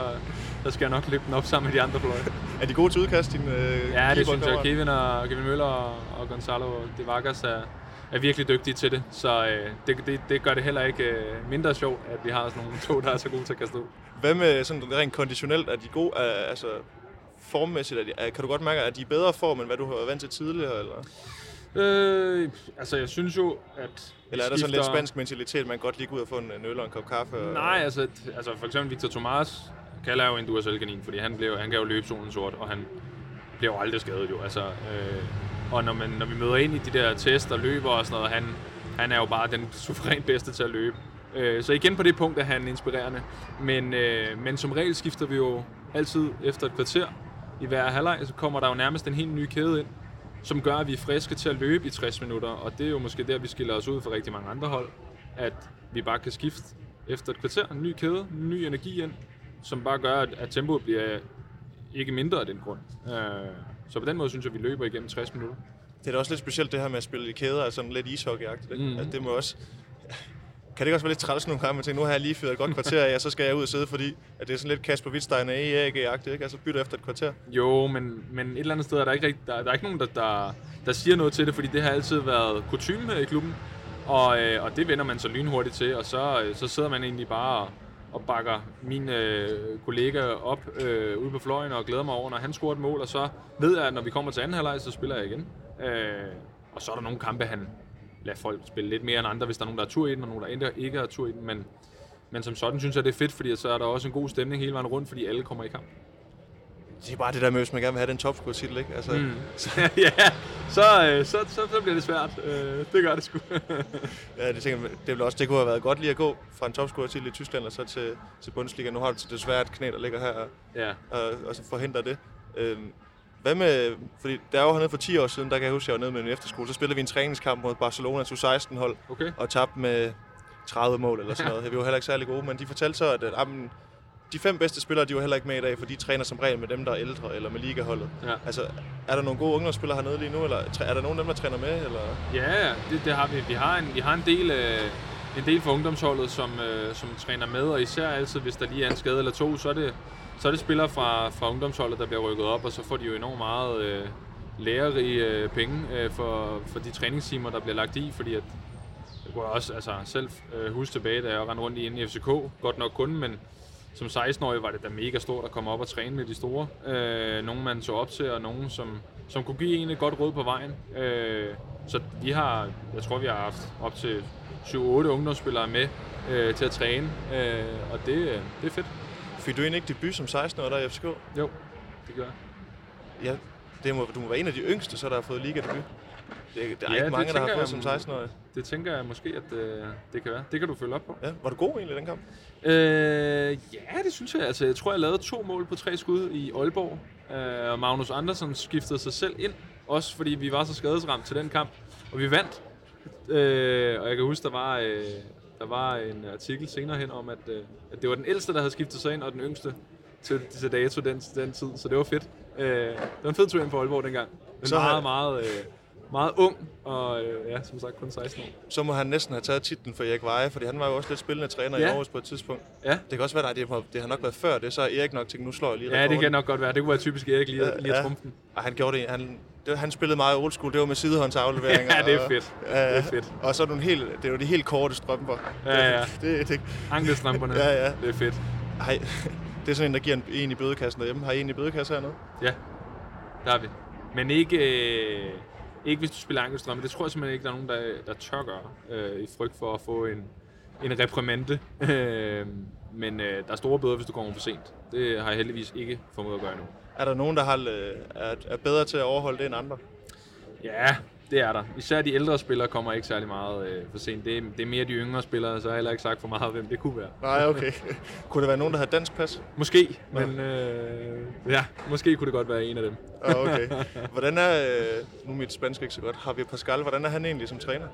der skal jeg nok løbe den op sammen med de andre fløje. mig. Er de gode til udkast, dine øh, Ja, det synes jeg. Kevin, og, Kevin Møller og, og Gonzalo de Vargas er, er virkelig dygtige til det. Så øh, det, det, det gør det heller ikke øh, mindre sjovt, at vi har sådan nogle to, der er så gode til at kaste ud. Hvad med sådan rent konditionelt? Er de gode? Er, altså, formmæssigt, er de, er, kan du godt mærke, at de er bedre form, end hvad du har været vant til tidligere? Eller, Øh, altså, jeg synes jo, at... eller er der sådan lidt skifter- spansk mentalitet, man godt lige gå ud og få en, en øl og en kop kaffe? Og, Nej, altså, altså for eksempel Victor Thomas kalder jeg jo en Duracell-kanin, fordi han, blev, han kan jo løbe solen sort, og han bliver jo aldrig skadet jo. Altså, øh, og når, man, når vi møder ind i de der test og løber og sådan noget, han, han er jo bare den suverænt bedste til at løbe. Øh, så igen på det punkt er han inspirerende. Men, øh, men som regel skifter vi jo altid efter et kvarter i hver halvleg, så kommer der jo nærmest en helt ny kæde ind, som gør, at vi er friske til at løbe i 60 minutter. Og det er jo måske der, vi skiller os ud fra rigtig mange andre hold, at vi bare kan skifte efter et kvarter, en ny kæde, en ny energi ind, som bare gør, at, at tempoet bliver ikke mindre af den grund. Øh, så på den måde synes jeg, vi løber igennem 60 minutter. Det er da også lidt specielt det her med at spille i kæder, altså sådan lidt ishockey-agtigt. Mm. Altså, det må også... Kan det ikke også være lidt træls nogle gange, at man tænker, nu har jeg lige fyret et godt kvarter af, og så skal jeg ud og sidde, fordi at det er sådan lidt Kasper Wittstein af EAG-agtigt, ikke? Altså bytter efter et kvarter. Jo, men, men et eller andet sted er der ikke, rigt- der, der er ikke nogen, der, der, der siger noget til det, fordi det har altid været kutume her i klubben. Og, øh, og det vender man så lynhurtigt til, og så, øh, så sidder man egentlig bare og, og bakker min øh, kollega op øh, ude på fløjen og glæder mig over, når han scorer et mål, og så ved jeg, at når vi kommer til anden halvleg, så spiller jeg igen. Øh, og så er der nogle kampe, han lader folk spille lidt mere end andre, hvis der er nogen, der har tur i den, og nogen, der ikke- ikke har tur i den, men, men som sådan synes jeg, det er fedt, fordi så er der også en god stemning hele vejen rundt, fordi alle kommer i kamp. Det er bare det der med, hvis man gerne vil have den topscore-titel, ikke? Altså, mm. ja, så, øh, så, så, så bliver det svært. Øh, det gør det sgu. ja, det, tænker, det, ville også, det kunne have været godt lige at gå fra en topscore-titel i Tyskland og så til, til Bundesliga. Nu har du desværre et knæ, der ligger her og, ja. og, og så forhindrer det. Øhm, hvad med, fordi der er jo hernede for 10 år siden, der kan jeg huske, at jeg var nede med en efterskole, så spillede vi en træningskamp mod Barcelonas U16-hold, Okay. og tabte med 30 mål eller sådan noget. Vi var heller ikke særlig gode, men de fortalte så, at, at jamen, de fem bedste spillere, de var heller ikke med i dag, for de træner som regel med dem, der er ældre, eller med ligaholdet. Ja. Altså, er der nogle gode ungdomsspillere hernede lige nu, eller er der nogen af dem, der træner med? Eller? Ja, det, det har vi. Vi har en, vi har en del, øh, en del fra ungdomsholdet, som, øh, som træner med, og især altid, hvis der lige er en skade eller to, så er det, så er det spillere fra, fra ungdomsholdet, der bliver rykket op, og så får de jo enormt meget øh, lærerige øh, penge øh, for, for de træningstimer, der bliver lagt i, fordi at jeg kunne også altså, selv øh, huske tilbage, da jeg rendte rundt i en FCK, godt nok kun, men som 16-årig var det da mega stort at komme op og træne med de store. Øh, nogle man så op til, og nogen som, som kunne give en et godt råd på vejen. Øh, så vi har, jeg tror vi har haft op til 7-8 ungdomsspillere med øh, til at træne, øh, og det, øh, det er fedt. Fik du egentlig ikke debut som 16-årig der i FCK? Jo, det gør jeg. Ja, det må, du må være en af de yngste, så der har fået ligadebut. Det, er- der er Ja, ikke mange, der har fået jeg, som 16-årig. Det tænker jeg måske, at øh, det kan være. Det kan du følge op på. Ja, var du god egentlig den kamp? Øh, ja, det synes jeg. Altså, jeg tror, jeg lavede to mål på tre skud i Aalborg. Øh, og Magnus Andersen skiftede sig selv ind. Også fordi vi var så skadesramt til den kamp. Og vi vandt. Øh, og jeg kan huske, der var, øh, der var en artikel senere hen om, at, øh, at det var den ældste, der havde skiftet sig ind, og den yngste til, til dato den, den tid. Så det var fedt. Øh, det var en fed tur ind på Aalborg dengang. Men Så meget, meget, øh, meget ung, og øh, ja, som sagt kun 16 år. Så må han næsten have taget titlen for Erik Veje, fordi han var jo også lidt spillende træner Ja. i Aarhus på et tidspunkt. Ja. Det kan også være, at det, det har nok været før det, så er Erik nok tænkt, nu slår jeg lige Ja, det rekorden. kan nok godt være. Det kunne være typisk Erik lige, at- lige at Ja. trumfe den. Ej, han gjorde det. Han, det, han spillede meget old school. Det var med sidehåndsafleveringer. Ja, det er og- fedt. Ja, Det er fedt. Og så nogle helt, det jo de helt korte strømper. Ja, ja. Det, det, Ankelstrømperne. Ja, ja. Det er fedt. ej, det er sådan en, der giver en, en i bødekassen derhjemme. Har I en i bødekassen hernede? Ja, der er vi. Men ikke, øh, ikke hvis du spiller ankelstrømme. Det tror jeg simpelthen ikke, der er nogen, der, der tør gøre, øh, i frygt for at få en, en reprimande. Øh, men øh, der er store bøder, hvis du kommer for sent. Det har jeg heldigvis ikke formået at gøre endnu. Er der nogen, der har, øh, er, er bedre til at overholde det end andre? Ja, det er der. Især de ældre spillere kommer ikke særlig meget øh, for sent. Det er, det er mere de yngre spillere, så jeg har heller ikke sagt for meget, hvem det kunne være. Nej, okay. kunne der være nogen, der har dansk pas? Måske, men øh, ja, måske kunne det godt være en af dem. Ah, okay. Hvordan er, øh, nu er mit spansk ikke så godt, Javier Pascal, hvordan er han egentlig som træner?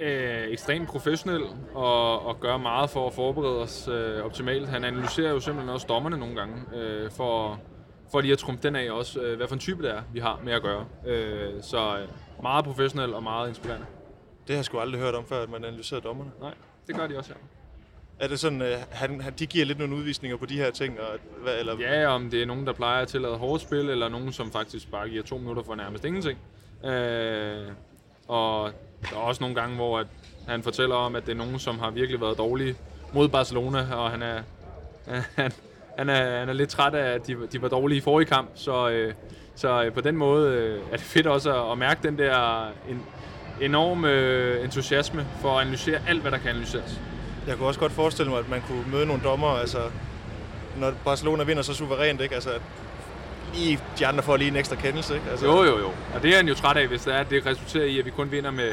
øh, ekstremt professionel og, og gør meget for at forberede os øh, optimalt. Han analyserer jo simpelthen også dommerne nogle gange, øh, for, for lige at trumfe den af også, øh, hvad for en type det er, vi har med at gøre. Øh, så øh, meget professionel og meget inspirerende. Det har jeg sgu aldrig hørt om før, at man analyserer dommerne. Nej, det gør de også her. Er det sådan, øh, han, han, de giver lidt nogle udvisninger på de her ting? Og, hvad, eller, Ja, om det er nogen, der plejer at tillade hårdt spil, eller nogen, som faktisk bare giver to minutter for nærmest ingenting. Øh, og der er også nogle gange, hvor at han fortæller om, at det er nogen, som har virkelig været dårlige mod Barcelona, og han er, han, han er, han er lidt træt af, at de, de var dårlige i forrige kamp, så, øh, så øh, på den måde øh, er det fedt også at, at mærke den der en, enorm øh, entusiasme for at analysere alt, hvad der kan analyseres. Jeg kunne også godt forestille mig, at man kunne møde nogle dommer, altså, når Barcelona vinder så suverænt, ikke? Altså, lige, de andre får lige en ekstra kendelse, ikke? Altså, Jo, jo, jo. Og det er han jo træt af, hvis det er, at det resulterer i, at vi kun vinder med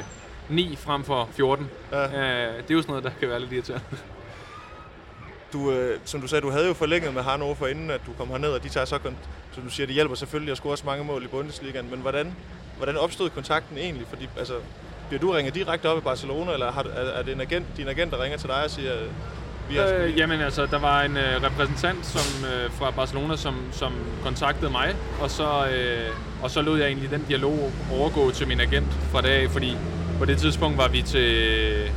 9 frem for 14. Ja. Øh, det er jo sådan noget, der kan være lidt irriterende. Du, øh, som du sagde, du havde jo forlænget med Hannover inden, at du kom herned, og de tager så, som du siger, det hjælper selvfølgelig at score også mange mål i Bundesligaen, men hvordan, hvordan opstod kontakten egentlig? Fordi, altså, bliver du ringet direkte op i Barcelona, eller har, er, det en agent, din agent, der ringer til dig og siger, vi har, Øh, jamen altså, der var en øh, repræsentant som, øh, fra Barcelona, som, som kontaktede mig, og så, øh, og så lod jeg egentlig den dialog overgå til min agent fra dag fordi på det tidspunkt var vi til,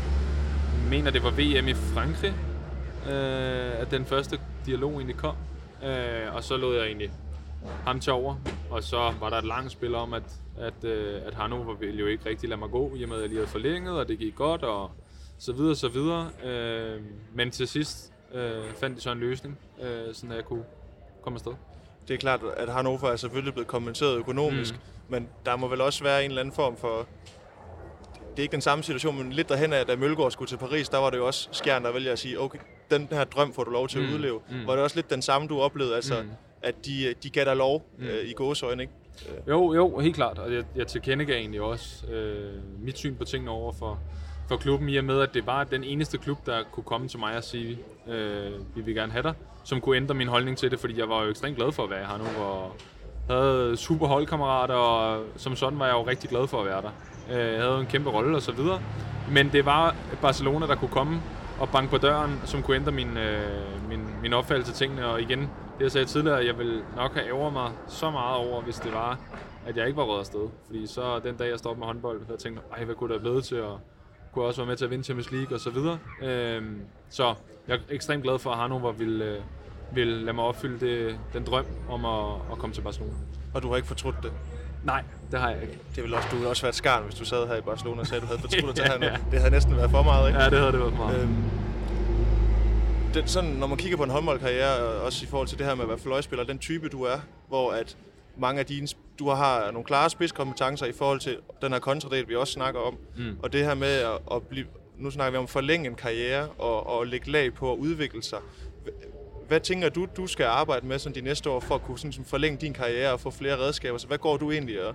mener det var VM i Frankrig, øh, at den første dialog egentlig kom. Øh, og så lod jeg egentlig ham til over, og så var der et langt spil om, at, at, øh, at Hannover ville jo ikke rigtig lade mig gå, i og med at jeg lige havde forlænget, og det gik godt, og så videre, så videre. Øh, men til sidst øh, fandt de så en løsning, øh, sådan at jeg kunne komme afsted. det er klart, at Hannover er selvfølgelig blevet kompenseret økonomisk, mm. men der må vel også være en eller anden form for, det er ikke den samme situation, men lidt derhen af, da Mølgaard skulle til Paris, der var det jo også Skjern, der vælger at sige, okay, den her drøm får du lov til at Mm, udleve. mm. Var det også lidt den samme, du oplevede, altså, Mm. at de, de gav dig lov Mm. øh, i gåsøjne, ikke? Jo, jo, helt klart. Og jeg, jeg tilkendegav egentlig også øh, mit syn på tingene over for, for klubben, i og med, at det var den eneste klub, der kunne komme til mig og sige, øh, vi vil gerne have dig, som kunne ændre min holdning til det, fordi jeg var jo ekstremt glad for at være her nu, og havde super holdkammerater, og som sådan var jeg jo rigtig glad for at være der. Øh, Jeg havde en kæmpe rolle og så videre. Men det var Barcelona, der kunne komme og banke på døren, som kunne ændre min, øh, min, min opfattelse af tingene. Og igen, det jeg sagde tidligere, jeg ville nok have ærger mig så meget over, hvis det var, at jeg ikke var røget afsted. Fordi så den dag, jeg stoppede med håndbold, havde jeg tænkt, ej, hvad kunne der blive til, og kunne også være med til at vinde Champions League og så videre. Øh, så jeg er ekstremt glad for, at Hannover ville, øh, ville lade mig opfylde det, den drøm om at, at komme til Barcelona. Og du har ikke fortrudt det. Nej, det har jeg ikke. Det ville også, du ville også være et skarn, hvis du sad her i Barcelona og sagde, at du havde fortrudt at tage herned. Det havde næsten været for meget, ikke? Ja, det havde det været for meget. Øhm, den, sådan, når man kigger på en håndboldkarriere, og også i forhold til det her med at være fløjspiller, den type du er, hvor at mange af dine, du har nogle klare spidskompetencer i forhold til den her kontradel, vi også snakker om, Mm. og det her med at, at blive, nu snakker vi om at forlænge en karriere og, og lægge lag på at udvikle sig. Hvad tænker du, du skal arbejde med sådan de næste år for at kunne sådan, sådan forlænge din karriere og få flere redskaber? Så hvad går du egentlig og,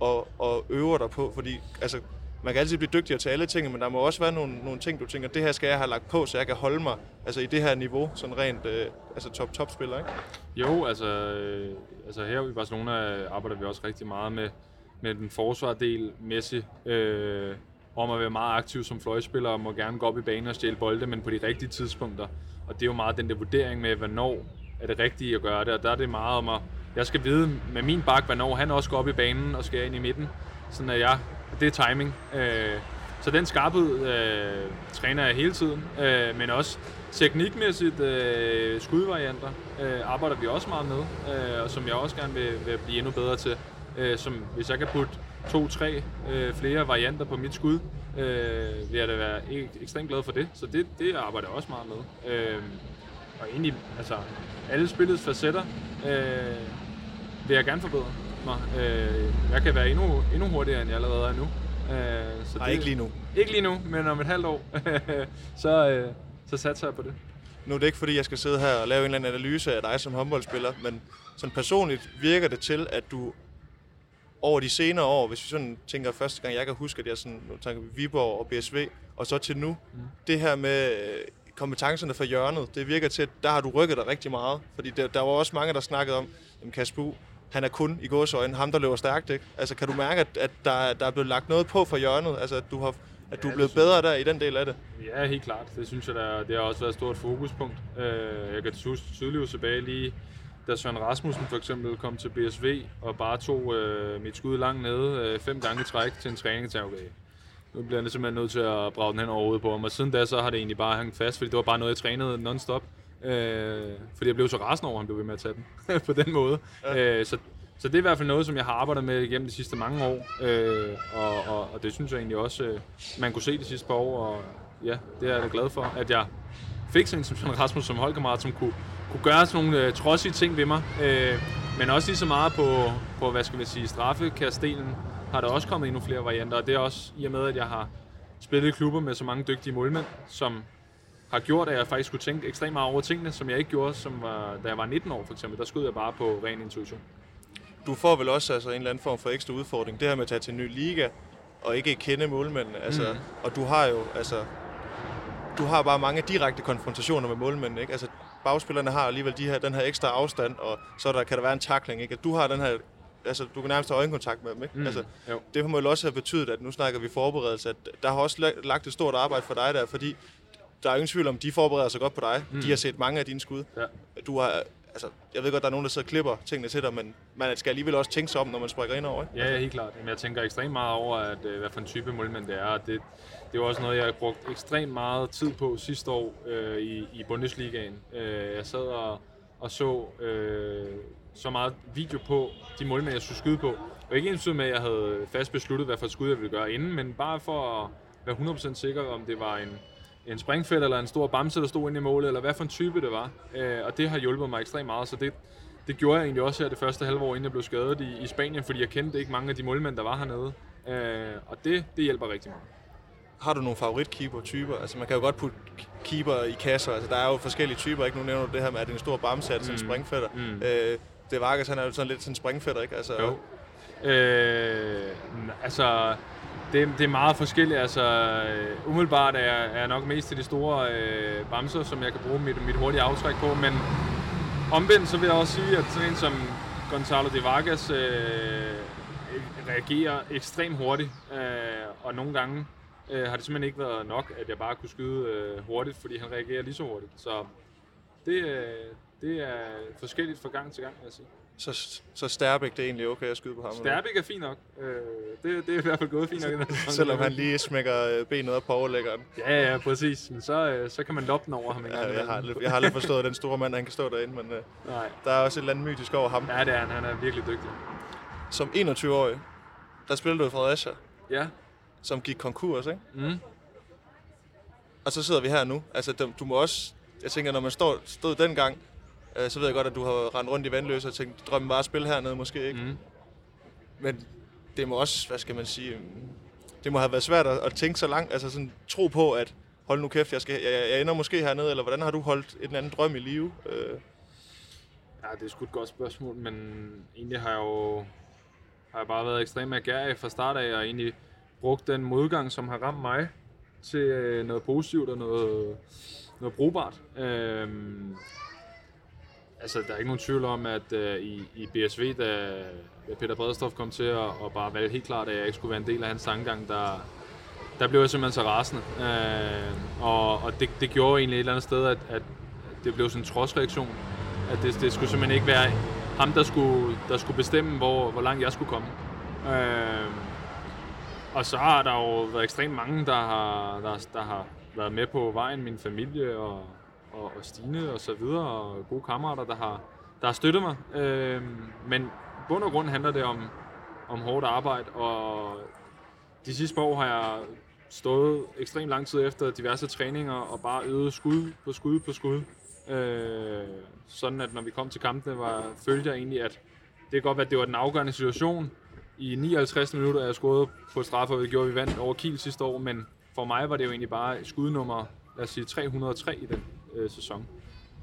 og, og øver dig på? Fordi altså, man kan altid blive dygtigere til alle ting, men der må også være nogle, nogle ting, du tænker, det her skal jeg have lagt på, så jeg kan holde mig altså, i det her niveau, sådan rent øh, altså top-top-spiller, ikke? Jo, altså, øh, altså her i Barcelona arbejder vi også rigtig meget med, med den forsvardel Messi, øh, om at være meget aktiv som fløjspiller og må gerne gå op i banen og stjæle bolde, men på de rigtige tidspunkter. Og det er jo meget den der vurdering med, hvornår er det rigtige at gøre det, og der er det meget om at, jeg skal vide med min bak, hvornår han også går op i banen og skal ind i midten, Sådan er jeg. Det er timing. Øh, så den skarphed øh, træner jeg hele tiden, øh, men også teknikmæssigt øh, skudvarianter øh, arbejder vi også meget med, øh, og som jeg også gerne vil, vil blive endnu bedre til. Øh, som hvis jeg kan putte to-tre øh, flere varianter på mit skud, øh, vil jeg da være ek- ekstremt glad for det. Så det, det arbejder jeg også meget med. Øh, og egentlig, altså, alle spillets facetter øh, vil jeg gerne forbedre mig. Øh, jeg kan være endnu, endnu hurtigere, end jeg allerede er nu. Øh, så Nej, ikke lige nu. Ikke lige nu, men om et halvt år, så, øh, så satser jeg på det. Nu er det ikke fordi, jeg skal sidde her og lave en eller anden analyse af dig som håndboldspiller, men sådan personligt virker det til, at du over de senere år, hvis vi sådan tænker første gang, jeg kan huske, at jeg sådan, nu tænker vi Viborg og BSV, og så til nu, mm. det her med øh, kompetencerne for hjørnet, det virker til, at der har du rykket dig rigtig meget. Fordi der, der var også mange, der snakkede om, at Kasper han er kun i gåsøjne ham, der løber stærkt. Ikke? Altså, kan du mærke, at, at der, der er blevet lagt noget på for hjørnet? Altså, at du, har, at du Ja, er blevet bedre der i den del af det? Ja, helt klart. Det synes jeg, der, det har også været et stort fokuspunkt. Øh, Jeg kan tydeligt tilbage lige, da Søren Rasmussen for eksempel kom til BSV og bare tog øh, mit skud langt nede øh, fem gange i træk til en træning til okay. Nu bliver jeg simpelthen nødt til at brage den hen over hovedet på ham. Og siden da, så har det egentlig bare hængt fast, fordi det var bare noget, jeg trænede non-stop. Øh, fordi jeg blev så rasende over, at han blev ved med at tage den på den måde. Ja. Øh, så, så det er i hvert fald noget, som jeg har arbejdet med gennem de sidste mange år. Øh, og, og, og det synes jeg egentlig også, øh, man kunne se de sidste par år. Og ja, det er jeg da glad for, at jeg fik sådan en som Søren Rasmus som holdkammerat, som kunne, kunne gøre sådan nogle øh, trodsige ting ved mig. Øh, men også lige så meget på, på hvad skal vi sige, straffekastdelen har der også kommet endnu flere varianter. Og det er også i og med, at jeg har spillet i klubber med så mange dygtige målmænd, som har gjort, at jeg faktisk skulle tænke ekstremt meget over tingene, som jeg ikke gjorde, som var, da jeg var 19 år for eksempel. Der skød jeg bare på ren intuition. Du får vel også altså, en eller anden form for ekstra udfordring. Det her med at tage til en ny liga, og ikke kende målmændene. Altså, mm. Og du har jo, altså, du har bare mange direkte konfrontationer med målmændene. Ikke? Altså, bagspillerne har alligevel de her, den her ekstra afstand, og så der, kan der være en takling. Ikke? At du har den her, altså, du kan nærmest have øjenkontakt med dem. Ikke? Mm. Altså, Jo. det må jo også have betydet, at nu snakker vi forberedelse, at der har også la- lagt et stort arbejde for dig der, fordi der er ingen tvivl om, de forbereder sig godt på dig. Mm. De har set mange af dine skud. Ja. Du har, altså, jeg ved godt, der er nogen, der sidder og klipper tingene til dig, men man skal alligevel også tænke sig om, når man springer ind over. Ikke? Ja, ja, helt klart. Jamen, jeg tænker ekstremt meget over, at, øh, hvad for en type målmand det er. Og det, det var også noget, jeg har brugt ekstremt meget tid på sidste år øh, i, i Bundesligaen. Øh, jeg sad og, og så øh, så meget video på de målmænd, jeg skulle skyde på. Og ikke ens med, at jeg havde fast besluttet, hvad for et skud jeg ville gøre inden, men bare for at være 100% sikker, om det var en, en springfelt eller en stor bamse, der stod inde i målet, eller hvad for en type det var. Øh, og det har hjulpet mig ekstremt meget, så det, det gjorde jeg egentlig også her det første halve år, inden jeg blev skadet i, i Spanien, fordi jeg kendte ikke mange af de målmænd, der var hernede. Øh, og det, det hjælper rigtig meget. Har du nogle favoritkeeper-typer? Altså, man kan jo godt putte keeper i kasser. Altså, der er jo forskellige typer. Ikke? Nu nævner du det her med, at det er en stor bamse, at det er en springfætter. Mm. Øh, det Vargas, han er jo sådan lidt sådan en springfætter, ikke? Altså, Jo. Øh, altså, det, det er meget forskelligt. Altså, øh, umiddelbart er jeg, er jeg nok mest til de store øh, bamser, som jeg kan bruge mit, mit hurtige aftræk på, men omvendt så vil jeg også sige, at sådan en som Gonzalo de Vargas øh, reagerer ekstremt hurtigt, øh, og nogle gange øh, har det simpelthen ikke været nok, at jeg bare kunne skyde øh, hurtigt, fordi han reagerer lige så hurtigt. Så det, øh, det er forskelligt fra gang til gang, vil jeg sige så, så Sterbæk, det er egentlig okay at skyde på ham. Sterbik er fint nok. Øh, det, det er i hvert fald gået fint nok. Selvom han lige smækker øh, benet op på overlæggeren. Ja, ja, præcis. Men så, øh, så kan man loppe den over ham en gang. Ja, jeg, har, aldrig- jeg har aldrig forstået, den store mand, han kan stå derinde, men øh, Nej. der er også et eller andet mytisk over ham. Ja, det er han. Han er virkelig dygtig. Som 21-årig, der spillede du i Fredericia, Ja. som gik konkurs, ikke? Mm. Og så sidder vi her nu. Altså, du, du må også... Jeg tænker, når man står, stod dengang, øh, så ved jeg godt, at du har rendt rundt i vandløse og tænkt, drømmen var at spille hernede måske, ikke? Mm. Men det må også, hvad skal man sige, det må have været svært at, at tænke så langt, altså sådan tro på, at hold nu kæft, jeg, skal, jeg, jeg ender måske hernede, eller hvordan har du holdt en eller anden drøm i live? Øh, Ja, det er sgu et godt spørgsmål, men egentlig har jeg jo har jeg bare været ekstremt agerig fra start af, og egentlig brugt den modgang, som har ramt mig, til øh, noget positivt og noget, noget brugbart. Øhm, altså, der er ikke nogen tvivl om, at øh, i, i BSV, da, da Peter Bredstof kom til at, og bare valgte helt klart, at jeg ikke skulle være en del af hans sanggang, der, der blev jeg simpelthen så rasende. Øh, og og det, det gjorde egentlig et eller andet sted, at, at det blev sådan en trodsreaktion. At det, det skulle simpelthen ikke være ham, der skulle, der skulle bestemme, hvor, hvor langt jeg skulle komme. Øh, og så har der jo været ekstremt mange, der har, der, der har været med på vejen. Min familie og, og, og Stine og så videre, og gode kammerater, der har, der har støttet mig. Øh, men i bund og grund handler det om, om hårdt arbejde, og de sidste par år har jeg stået ekstremt lang tid efter diverse træninger og bare øvet skud på skud på skud. Øh, sådan at når vi kom til kampene, var, følte jeg egentlig, at det kan godt være, at det var den afgørende situation. I 59 minutter er jeg skåret på straffe, og det gjorde vi vandt over Kiel sidste år, men for mig var det jo egentlig bare skudnummer, lad os sige 303 i den øh, sæson.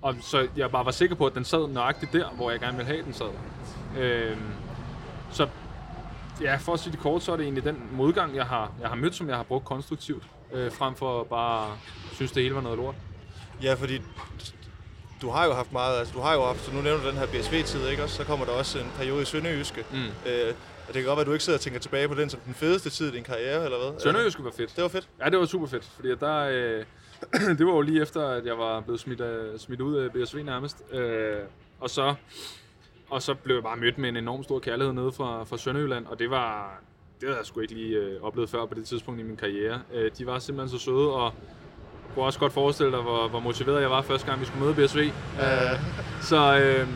Og så jeg bare var sikker på, at den sad nøjagtigt der, hvor jeg gerne ville have, den sad. Øh, så ja, for at sige det kort, så er det egentlig den modgang, jeg har, jeg har mødt, som jeg har brugt konstruktivt, øh, frem for bare synes, det hele var noget lort. Ja, fordi du har jo haft meget, altså du har jo haft, så nu nævner du den her BSV-tid, ikke også? Så kommer der også en periode i Sønderjyske. Mm. Øh, og det kan godt være, at du ikke sidder og tænker tilbage på den som den fedeste tid i din karriere, eller hvad? Sønderjyske var fedt. Det var fedt? Ja, det var super fedt, fordi der, øh, det var jo lige efter, at jeg var blevet smidt, øh, smidt ud af BSV nærmest. Øh, og så og så blev jeg bare mødt med en enorm stor kærlighed nede fra, fra Sønderjylland, og det var, det havde jeg sgu ikke lige øh, oplevet før på det tidspunkt i min karriere. Øh, de var simpelthen så søde, og kunne også godt forestille dig, hvor, hvor motiveret jeg var første gang, vi skulle møde BSV. Øh, så, øh,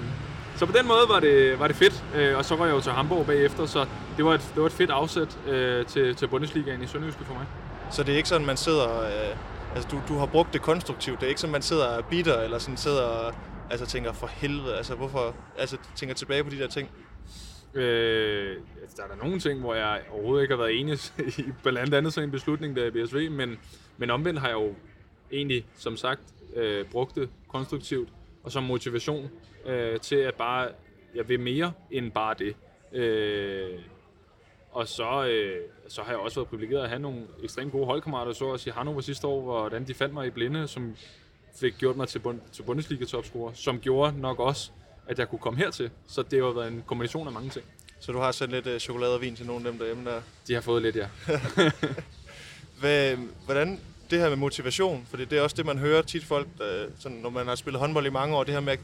så på den måde var det, var det fedt, øh, og så var jeg jo til Hamburg bagefter, så det var et, det var et fedt afsæt øh, til, til Bundesligaen i Sønderjyske for mig. Så det er ikke sådan, man sidder... Øh, altså, du, du har brugt det konstruktivt. Det er ikke sådan, man sidder og bitter, eller sådan sidder og altså, tænker, for helvede, altså, hvorfor... Altså, tænker tilbage på de der ting. Øh, altså, der er der nogle ting, hvor jeg overhovedet ikke har været enig i blandt andet sådan en beslutning der i BSV, men, men omvendt har jeg jo egentlig, som sagt, øh, brugt det konstruktivt og som motivation øh, til at bare, jeg vil mere end bare det. Øh, og så, øh, så har jeg også været privilegeret at have nogle ekstremt gode holdkammerater. Så også i Hannover sidste år, hvordan de fandt mig i blinde, som fik gjort mig til, bund, til Bundesliga-topscorer, som gjorde nok også, at jeg kunne komme hertil. Så det har været en kombination af mange ting. Så du har sendt lidt øh, chokolade og vin til nogle af dem derhjemme der? De har fået lidt, ja. Hvad, hvordan det her med motivation, for det er også det, man hører tit folk, der, sådan, når man har spillet håndbold i mange år, det her med,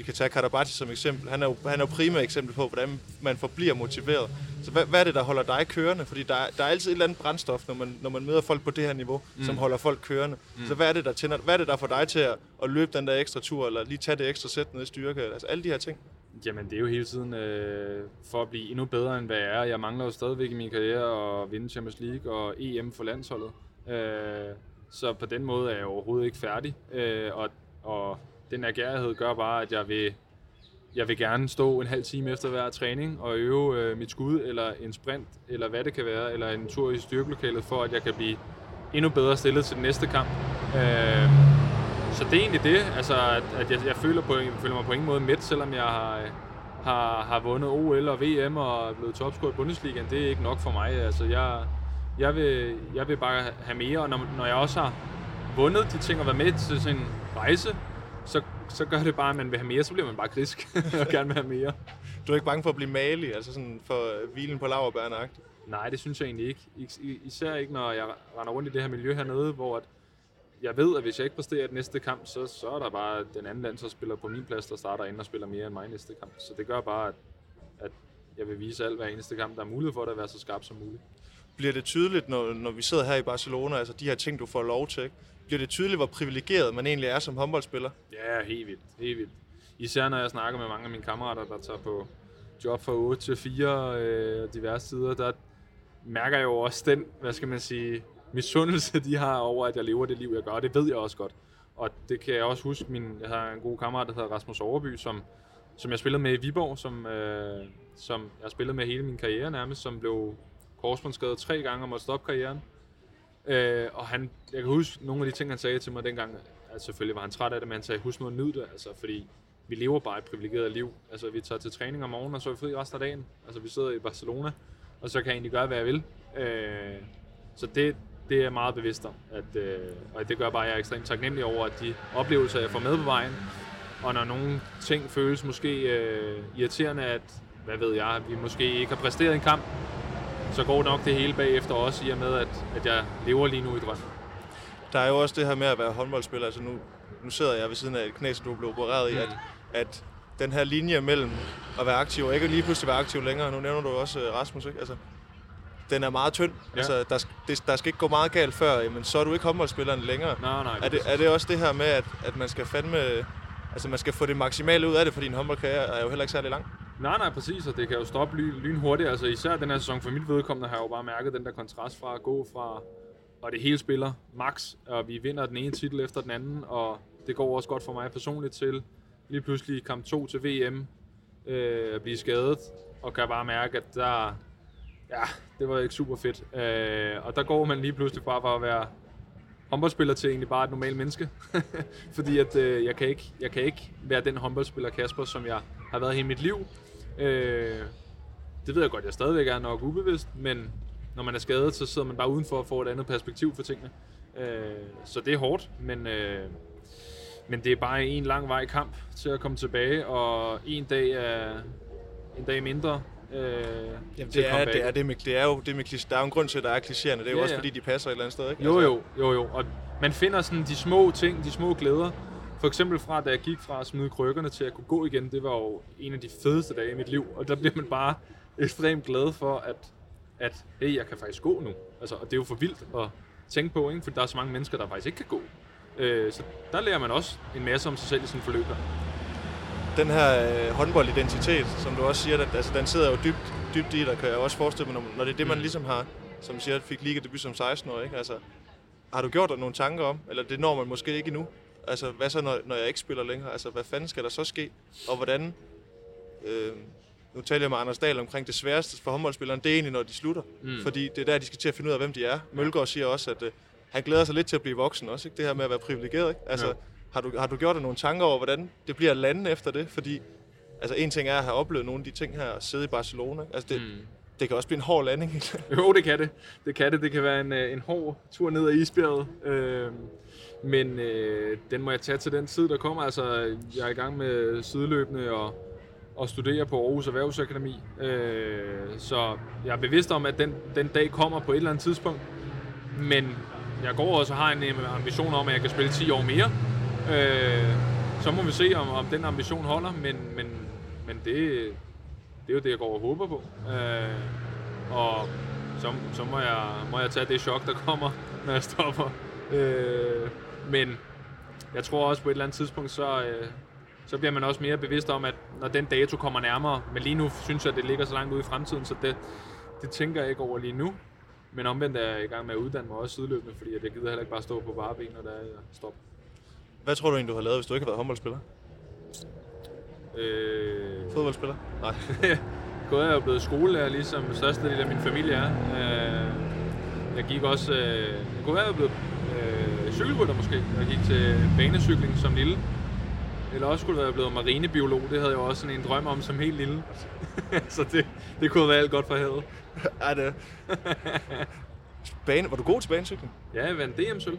vi kan tage Karabati som eksempel, han er jo, han er jo primært eksempel på, hvordan man forbliver motiveret. Så hvad, hvad er det, der holder dig kørende? Fordi der, der er altid et eller andet brændstof, når man, når man møder folk på det her niveau, mm. som holder folk kørende. Mm. Så hvad er det, der tænder, hvad er det, der får dig til at, at løbe den der ekstra tur, eller lige tage det ekstra sæt ned i styrke? Altså alle de her ting. Jamen, det er jo hele tiden øh, for at blive endnu bedre, end hvad jeg er. Jeg mangler jo stadigvæk i min karriere at vinde Champions League og EM for landsholdet. Øh, så på den måde er jeg overhovedet ikke færdig. Øh, og, og den agerighed gør bare, at jeg vil, jeg vil gerne stå en halv time efter hver træning og øve øh, mit skud, eller en sprint, eller hvad det kan være, eller en tur i styrkelokalet, for at jeg kan blive endnu bedre stillet til den næste kamp. Øh, så det er egentlig det, altså, at, at jeg, jeg, føler, på, jeg føler mig på ingen måde midt, selvom jeg har, har, har vundet OL og VM og er blevet topscorer i Bundesligaen. Det er ikke nok for mig. Altså, jeg, jeg, vil, jeg vil bare have mere, og når, når jeg også har vundet de ting og været med til sådan en rejse, så, så gør det bare, at man vil have mere, så bliver man bare grisk og gerne vil have mere. Du er ikke bange for at blive malig, altså sådan for hvilen på laverbærene -agtigt? Nej, det synes jeg egentlig ikke. Især ikke, når jeg render rundt i det her miljø hernede, hvor at jeg ved, at hvis jeg ikke præsterer et næste kamp, så, så er der bare den anden landsholdsspiller på min plads, der starter ind og spiller mere end mig næste kamp. Så det gør bare, at, at jeg vil vise alt hver eneste kamp, der er mulighed for det at være så skarp som muligt. Bliver det tydeligt, når, når vi sidder her i Barcelona, altså de her ting, du får lov til, ikke? Bliver det tydeligt, hvor privilegeret man egentlig er som håndboldspiller? Ja, helt vildt. Helt vildt. Især når jeg snakker med mange af mine kammerater, der tager på job fra 8 til 4 øh, diverse tider, der mærker jeg jo også den, hvad skal man sige, misundelse, de har over, at jeg lever det liv, jeg gør. Det ved jeg også godt. Og det kan jeg også huske, min, jeg har en god kammerat, der hedder Rasmus Overby, som, som jeg spillede med i Viborg, som, øh, som jeg har spillet med hele min karriere nærmest, som blev korsbåndsskadet tre gange og måtte stoppe karrieren. Øh, og han, jeg kan huske nogle af de ting, han sagde til mig dengang, altså selvfølgelig var han træt af det, men han sagde, husk nu at nyde det, altså, fordi vi lever bare et privilegeret liv. Altså, vi tager til træning om morgenen, og så er vi fri resten af dagen. Altså, vi sidder i Barcelona, og så kan jeg egentlig gøre, hvad jeg vil. Øh, så det, det er jeg meget bevidst om. At, øh, og det gør bare, at jeg er ekstremt taknemmelig over, at de oplevelser, jeg får med på vejen, og når nogle ting føles måske øh, irriterende, at, hvad ved jeg, vi måske ikke har præsteret en kamp, så går nok det hele bagefter også, i og med, at, at jeg lever lige nu i drømmen. Der er jo også det her med at være håndboldspiller. Altså nu, nu sidder jeg ved siden af et knæ, som du blev opereret i, mm. at, at den her linje mellem at være aktiv og ikke lige pludselig være aktiv længere, nu nævner du også øh, Rasmus, ikke? Altså, den er meget tynd. Ja. Altså, der, det, der skal ikke gå meget galt før, jamen, så er du ikke håndboldspilleren længere. Nej, nej. Er det, er det også det her med, at, at man skal fandme... Altså, man skal få det maksimale ud af det, fordi en håndboldkarriere er jo heller ikke særlig lang. Nej, nej, præcis, og det kan jo stoppe lyn, lynhurtigt. Altså især den her sæson for mit vedkommende har jeg jo bare mærket den der kontrast fra at gå fra, og det hele spiller max, og vi vinder den ene titel efter den anden, og det går også godt for mig personligt til lige pludselig kamp 2 til VM øh, at blive skadet, og kan bare mærke, at der, ja, det var ikke super fedt. Øh, og der går man lige pludselig fra, fra at være håndboldspiller til egentlig bare et normalt menneske. Fordi at øh, jeg, kan ikke, jeg kan ikke være den håndboldspiller Kasper, som jeg har været hele mit liv. Øh, det ved jeg godt, jeg stadigvæk er nok ubevidst, men når man er skadet, så sidder man bare udenfor og får et andet perspektiv for tingene. Øh, så det er hårdt, men, øh, men det er bare en lang vej kamp til at komme tilbage, og en dag er en dag mindre. Øh, Jamen, det er, det er, det med, det er jo det med. Der er jo en grund til, at der er klichéerne. Det er jo Ja, også, ja. fordi de passer et eller andet sted, ikke? Jo, Altså, jo, jo, jo. Og man finder sådan de små ting, de små glæder. For eksempel fra, da jeg gik fra at smide krykkerne til at kunne gå igen, det var jo en af de fedeste dage i mit liv. Og der bliver man bare ekstremt glad for, at, at hey, jeg kan faktisk gå nu. Altså, og det er jo for vildt at tænke på, ikke? for der er så mange mennesker, der faktisk ikke kan gå. Øh, så der lærer man også en masse om sig selv i sådan forløb her. Den her øh, håndboldidentitet, som du også siger, at, altså, den sidder jo dybt, dybt i dig, kan jeg også forestille mig, når, det er det, man Mm. ligesom har, som siger, fik ligadebut som 16-årig, ikke? Altså, har du gjort dig nogle tanker om, eller det når man måske ikke endnu? Altså, hvad så, når, når jeg ikke spiller længere? Altså, hvad fanden skal der så ske? Og hvordan... Øh, nu taler jeg med Anders Dahl omkring det sværeste for håndboldspilleren, det er egentlig, når de slutter. Mm. Fordi det er der, de skal til at finde ud af, hvem de er. Mølgaard siger også, at øh, han glæder sig lidt til at blive voksen også, ikke? Det her med at være privilegeret, ikke? Altså, Jo. har du, har du gjort dig nogle tanker over, hvordan det bliver at lande efter det? Fordi, altså en ting er at have oplevet nogle af de ting her, og sidde i Barcelona. Altså, det, Mm det kan også blive en hård landing. Jo, det kan det. Det kan det. Det kan være en, øh, en hård tur ned ad isbjerget. Øh, men øh, den må jeg tage til den tid, der kommer. Altså, jeg er i gang med sideløbende og, og studere på Aarhus Erhvervsakademi. Øh, så jeg er bevidst om, at den, den dag kommer på et eller andet tidspunkt. Men jeg går også og har en øh, ambition om, at jeg kan spille 10 år mere. Øh, så må vi se, om, om den ambition holder. Men, men, men det, det er jo det, jeg går og håber på. Øh, og så, så må, jeg, må jeg tage det chok, der kommer, når jeg stopper. Øh, men jeg tror også på et eller andet tidspunkt, så, øh, så bliver man også mere bevidst om, at når den dato kommer nærmere, men lige nu synes jeg, at det ligger så langt ude i fremtiden, så det, det tænker jeg ikke over lige nu. Men omvendt er jeg i gang med at uddanne mig også sideløbende, fordi jeg gider heller ikke bare stå på bare ben, når der er stop. stopper. Hvad tror du egentlig, du har lavet, hvis du ikke har været håndboldspiller? Øh, Fodboldspiller? Nej. Gået er jo blevet skolelærer, ligesom størstedelen af min familie er. Øh, jeg gik også... Øh, jeg kunne være blevet øh, cykelrytter måske. Jeg gik til banecykling som lille. Eller også skulle være blevet marinebiolog. Det havde jeg også sådan en drøm om som helt lille. så det, det kunne været alt godt for havet. er det... Bane, var du god til banecykling? Ja, jeg vandt DM-sølv.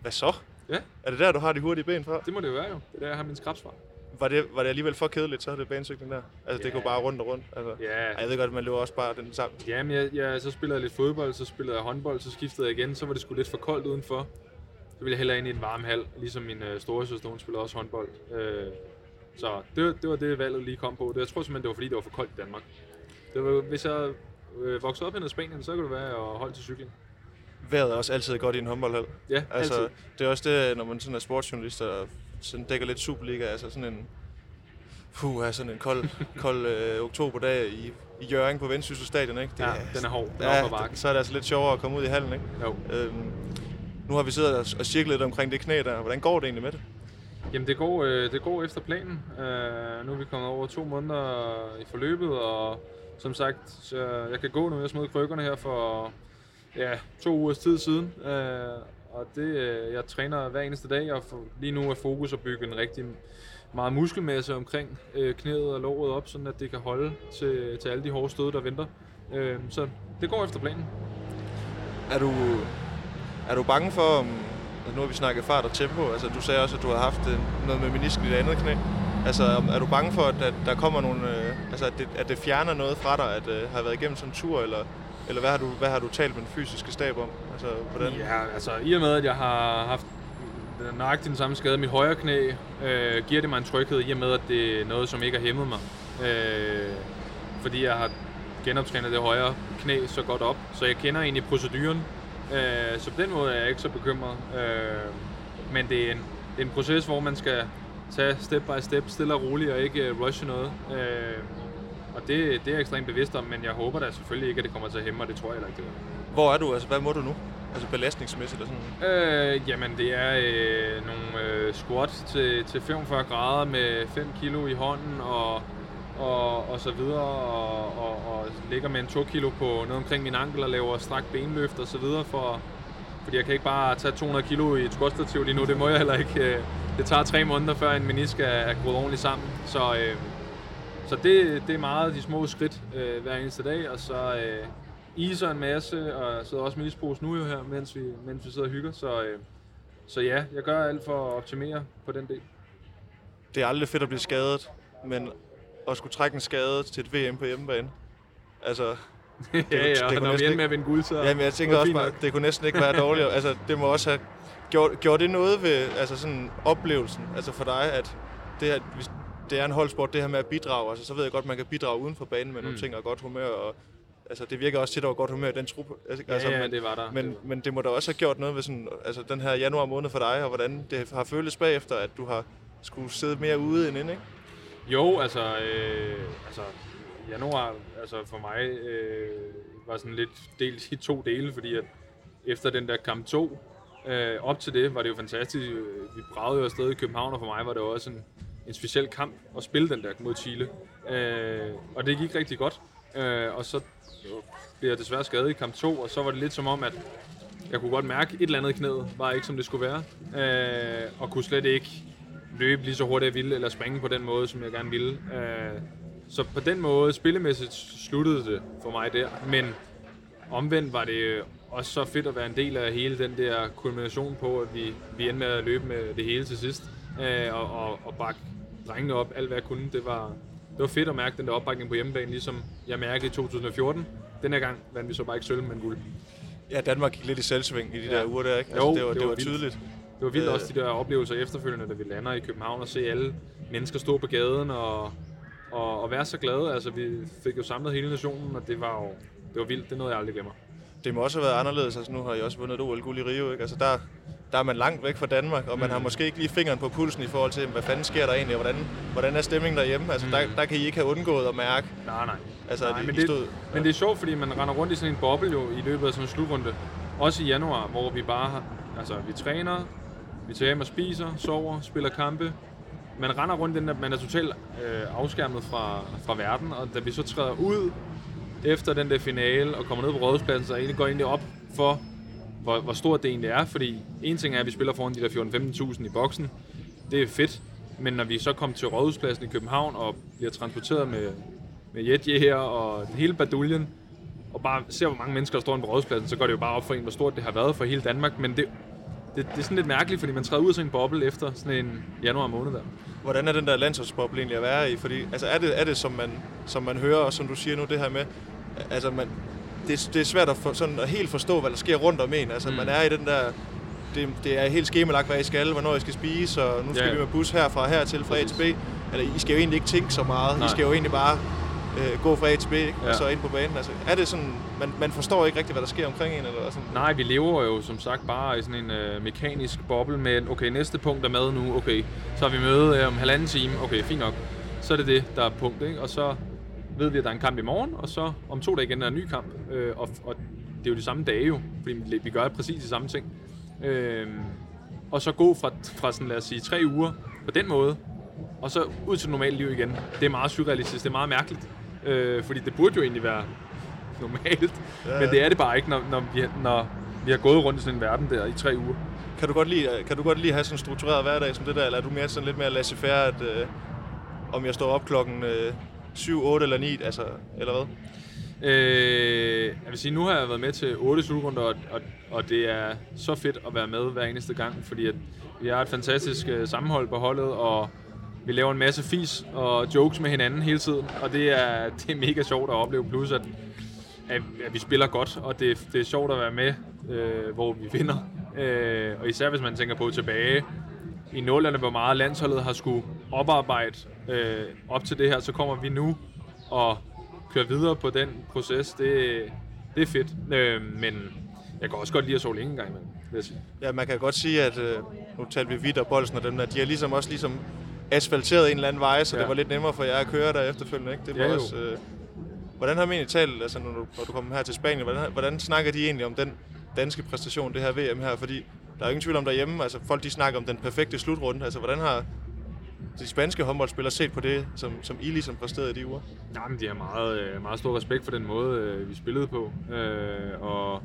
Hvad så? Ja, Er det der, du har de hurtige ben fra? det må det jo være jo. Det er der, jeg har min skrabs fra. Var det, var det alligevel for kedeligt, så er det banecykling der? Altså, det Ja. går bare rundt og rundt. Altså, Ja, Ej, jeg ved godt, at man løber også bare den sammen. Jamen, jeg, jeg, så spillede jeg lidt fodbold, så spillede jeg håndbold, så skiftede jeg igen, så var det sgu lidt for koldt udenfor. Så ville jeg hellere ind i en varm hal, ligesom min øh, store søster, hun spillede også håndbold. Øh, så det, var- det var det, valget lige kom på. Det, jeg tror simpelthen, det var fordi, det var for koldt i Danmark. Det var, hvis jeg øh, voksede op i Spanien, så kunne det være at holde til cykling. Vejret er også altid godt i en håndboldhal. Ja, Altså, altid. det er også det, når man sådan er sportsjournalist og sådan dækker lidt Superliga, altså sådan en... Puh, sådan en kold, kold øh, oktoberdag i, i Jørgen på Vendsyssel Stadion, ikke? Ja, den er hård. Den er ja, bakke. så er det altså lidt sjovere at komme ud i hallen, ikke? Jo. Øhm, nu har vi siddet og, og cirklet lidt omkring det knæ der. Hvordan går det egentlig med det? Jamen, det går, øh, det går efter planen. Øh, nu er vi kommet over to måneder i forløbet, og som sagt, så jeg kan gå nu. Jeg smed krykkerne her for ja, to ugers tid siden. Øh, og det, øh, jeg træner hver eneste dag, og for, lige nu er fokus at bygge en rigtig meget muskelmasse omkring øh, knæet og låret op, sådan at det kan holde til, til alle de hårde stød, der venter. Øh, så det går efter planen. Er du, er du bange for, om, altså nu har vi snakket fart og tempo, altså du sagde også, at du har haft øh, noget med menisken i det andet knæ. Altså er du bange for, at, at der kommer nogle, øh, altså at det, at det fjerner noget fra dig, at øh, have været igennem sådan en tur, eller, eller hvad, har du, hvad har du talt med den fysiske stab om? Altså hvordan? Ja, altså i og med, at jeg har haft nøjagtigt den samme skade i mit højre knæ, øh, giver det mig en tryghed i og med, at det er noget, som ikke har hæmmet mig. Øh, fordi jeg har genoptrænet det højre knæ så godt op, så jeg kender egentlig proceduren. Øh, så på den måde er jeg ikke så bekymret. Øh, men det er, en, det er en proces, hvor man skal tage step by step, stille og roligt, og ikke øh, rushe noget. Øh, og det, det er jeg ekstremt bevidst om, men jeg håber da selvfølgelig ikke, at det kommer til at hæmme, og det tror jeg heller ikke, det er. Hvor er du? Altså, hvad må du nu? Altså belastningsmæssigt og sådan? Øh, jamen, det er øh, nogle øh, squat til, til 45 grader med 5 kilo i hånden og, og, og så videre, og, og, og ligger med en 2 kilo på noget omkring min ankel og laver strak benløft og så videre, for, fordi jeg kan ikke bare tage 200 kilo i et squatstativ lige nu, det må jeg heller ikke. Det tager tre måneder, før en menisk er, er groet ordentligt sammen, så, øh, så det, det er meget de små skridt øh, hver eneste dag, og så... Øh, iser en masse, og jeg sidder også med ispose nu jo her, mens vi, mens vi sidder og hygger. Så, øh, så ja, jeg gør alt for at optimere på den del. Det er aldrig fedt at blive skadet, men at skulle trække en skade til et VM på hjemmebane. Altså, ja, ja, det, det når vi ender med at vinde guld, så Jamen, jeg tænker også bare, nok. det kunne næsten ikke være dårligt. altså, det må også have gjort, gjort det noget ved altså sådan oplevelsen, altså for dig, at det, her, det er en holdsport, det her med at bidrage. Altså, så ved jeg godt, at man kan bidrage uden for banen med mm. nogle ting og godt humør og altså, det virker også til, at der var godt humør i den trup. Altså, ja, ja, men, det var der. Men, men det må da også have gjort noget ved sådan, altså, den her januar måned for dig, og hvordan det har føltes bagefter, at du har skulle sidde mere ude end inde, ikke? Jo, altså, øh, altså januar altså for mig øh, var sådan lidt delt i to dele, fordi at efter den der kamp 2, øh, op til det var det jo fantastisk. Vi bragede jo afsted i København, og for mig var det også en, en speciel kamp at spille den der mod Chile. Øh, og det gik rigtig godt. Øh, og så blev jeg desværre skadet i kamp 2, og så var det lidt som om, at jeg kunne godt mærke, at et eller andet knæ var ikke som det skulle være, øh, og kunne slet ikke løbe lige så hurtigt jeg ville, eller springe på den måde, som jeg gerne ville. Øh, så på den måde, spillemæssigt, sluttede det for mig der, men omvendt var det også så fedt at være en del af hele den der kulmination på, at vi, vi endte med at løbe med det hele til sidst, øh, og, og, og bakke drengene op alt, hvad jeg kunne. Det var, det var fedt at mærke den der opbakning på hjemmebane, ligesom jeg mærkede i 2014. Den her gang vandt vi så bare ikke sølv, men guld. Ja, Danmark gik lidt i selvsving i de ja. der uger der, ikke? Altså, jo, det var, det det var, var tydeligt. Det var vildt øh. også de der oplevelser efterfølgende, da vi lander i København og se alle mennesker stå på gaden og, og, og være så glade. Altså, vi fik jo samlet hele nationen, og det var jo det var vildt. Det er noget, jeg aldrig glemmer. Det må også have været anderledes. Altså, nu har jeg også vundet OL guld i Rio, ikke? Altså, der, der er man langt væk fra Danmark, og man mm. har måske ikke lige fingeren på pulsen i forhold til, hvad fanden sker der egentlig, og hvordan, hvordan er stemningen derhjemme? Altså, mm. der, der kan I ikke have undgået at mærke. Nej, nej. Altså, nej, men, det, stod, ja. men det er sjovt, fordi man render rundt i sådan en boble jo i løbet af sådan en slutrunde. Også i januar, hvor vi bare har, altså vi træner, vi tager hjem og spiser, sover, spiller kampe. Man render rundt den der, man er totalt øh, afskærmet fra, fra verden, og da vi så træder ud efter den der finale og kommer ned på rådhuspladsen, så egentlig går egentlig op for, hvor, hvor stort det egentlig er, fordi en ting er, at vi spiller foran de der 14-15.000 i boksen. Det er fedt, men når vi så kommer til Rådhuspladsen i København og bliver transporteret med, med Jetje her og hele baduljen, og bare ser, hvor mange mennesker der står på Rådhuspladsen, så går det jo bare op for en, hvor stort det har været for hele Danmark. Men det, det, det er sådan lidt mærkeligt, fordi man træder ud af sådan en boble efter sådan en januar måned der. Hvordan er den der landsholdsboble egentlig at være i? Fordi, altså er det, er det som, man, som man hører, og som du siger nu, det her med, altså man, det, det er svært at, for, sådan at helt forstå, hvad der sker rundt om en. Altså, mm. man er i den der... Det, det er helt skemalagt, hvad I skal, hvornår I skal spise, og nu skal yeah. vi med bus herfra her til fra A til B. Eller I skal jo egentlig ikke tænke så meget. Nej. I skal jo egentlig bare øh, gå fra A til B, ikke? Ja. og så ind på banen. Altså, er det sådan, man, man forstår ikke rigtigt, hvad der sker omkring en? Eller sådan? Nej, vi lever jo som sagt bare i sådan en øh, mekanisk boble med, okay, næste punkt er mad nu, okay, så har vi møde øh, om halvanden time, okay, fint nok. Så er det det, der er punkt, ikke? Og så ved vi, at der er en kamp i morgen, og så om to dage igen er der en ny kamp. Øh, og, og det er jo de samme dage jo, fordi vi gør præcis de samme ting. Øh, og så gå fra, fra sådan, lad os sige, tre uger på den måde, og så ud til normalt liv igen. Det er meget surrealistisk, det er meget mærkeligt. Øh, fordi det burde jo egentlig være normalt, ja, ja. men det er det bare ikke, når, når, vi, når vi har gået rundt i sådan en verden der i tre uger. Kan du godt lide, kan du godt lide at have sådan en struktureret hverdag som det der, eller er du mere sådan lidt mere laissez-faire, at øh, om jeg står op klokken øh, 7, 8 eller 9, altså, eller hvad? Øh, jeg vil sige, nu har jeg været med til 8 slutrunder, og, og, og det er så fedt at være med hver eneste gang, fordi at vi har et fantastisk øh, sammenhold på holdet, og vi laver en masse fis og jokes med hinanden hele tiden, og det er, det er mega sjovt at opleve, plus at, at, at vi spiller godt, og det, det er sjovt at være med, øh, hvor vi vinder. Øh, og især hvis man tænker på tilbage i nullerne, hvor meget landsholdet har skulle oparbejde øh, op til det her, så kommer vi nu og køre videre på den proces, det, det er fedt. Øh, men jeg kan også godt lide at sove længe en gang imellem, vil jeg sige. Ja, man kan godt sige, at øh, nu talte vi vidt og Bolsen og dem der, de har ligesom også ligesom asfalteret en eller anden vej, så ja. Ja. det var lidt nemmere for jer at køre der efterfølgende, ikke? Det var Ja, jo. også, øh, hvordan har man egentlig talt, altså når du, når du kommer her til Spanien, hvordan, hvordan snakker de egentlig om den danske præstation, det her VM her? Fordi der er jo ingen tvivl om derhjemme, altså folk de snakker om den perfekte slutrunde, altså hvordan har de spanske håndboldspillere set på det, som, som I ligesom præsterede i de uger? Jamen, de har meget, øh, meget stor respekt for den måde, øh, vi spillede på. Øh, og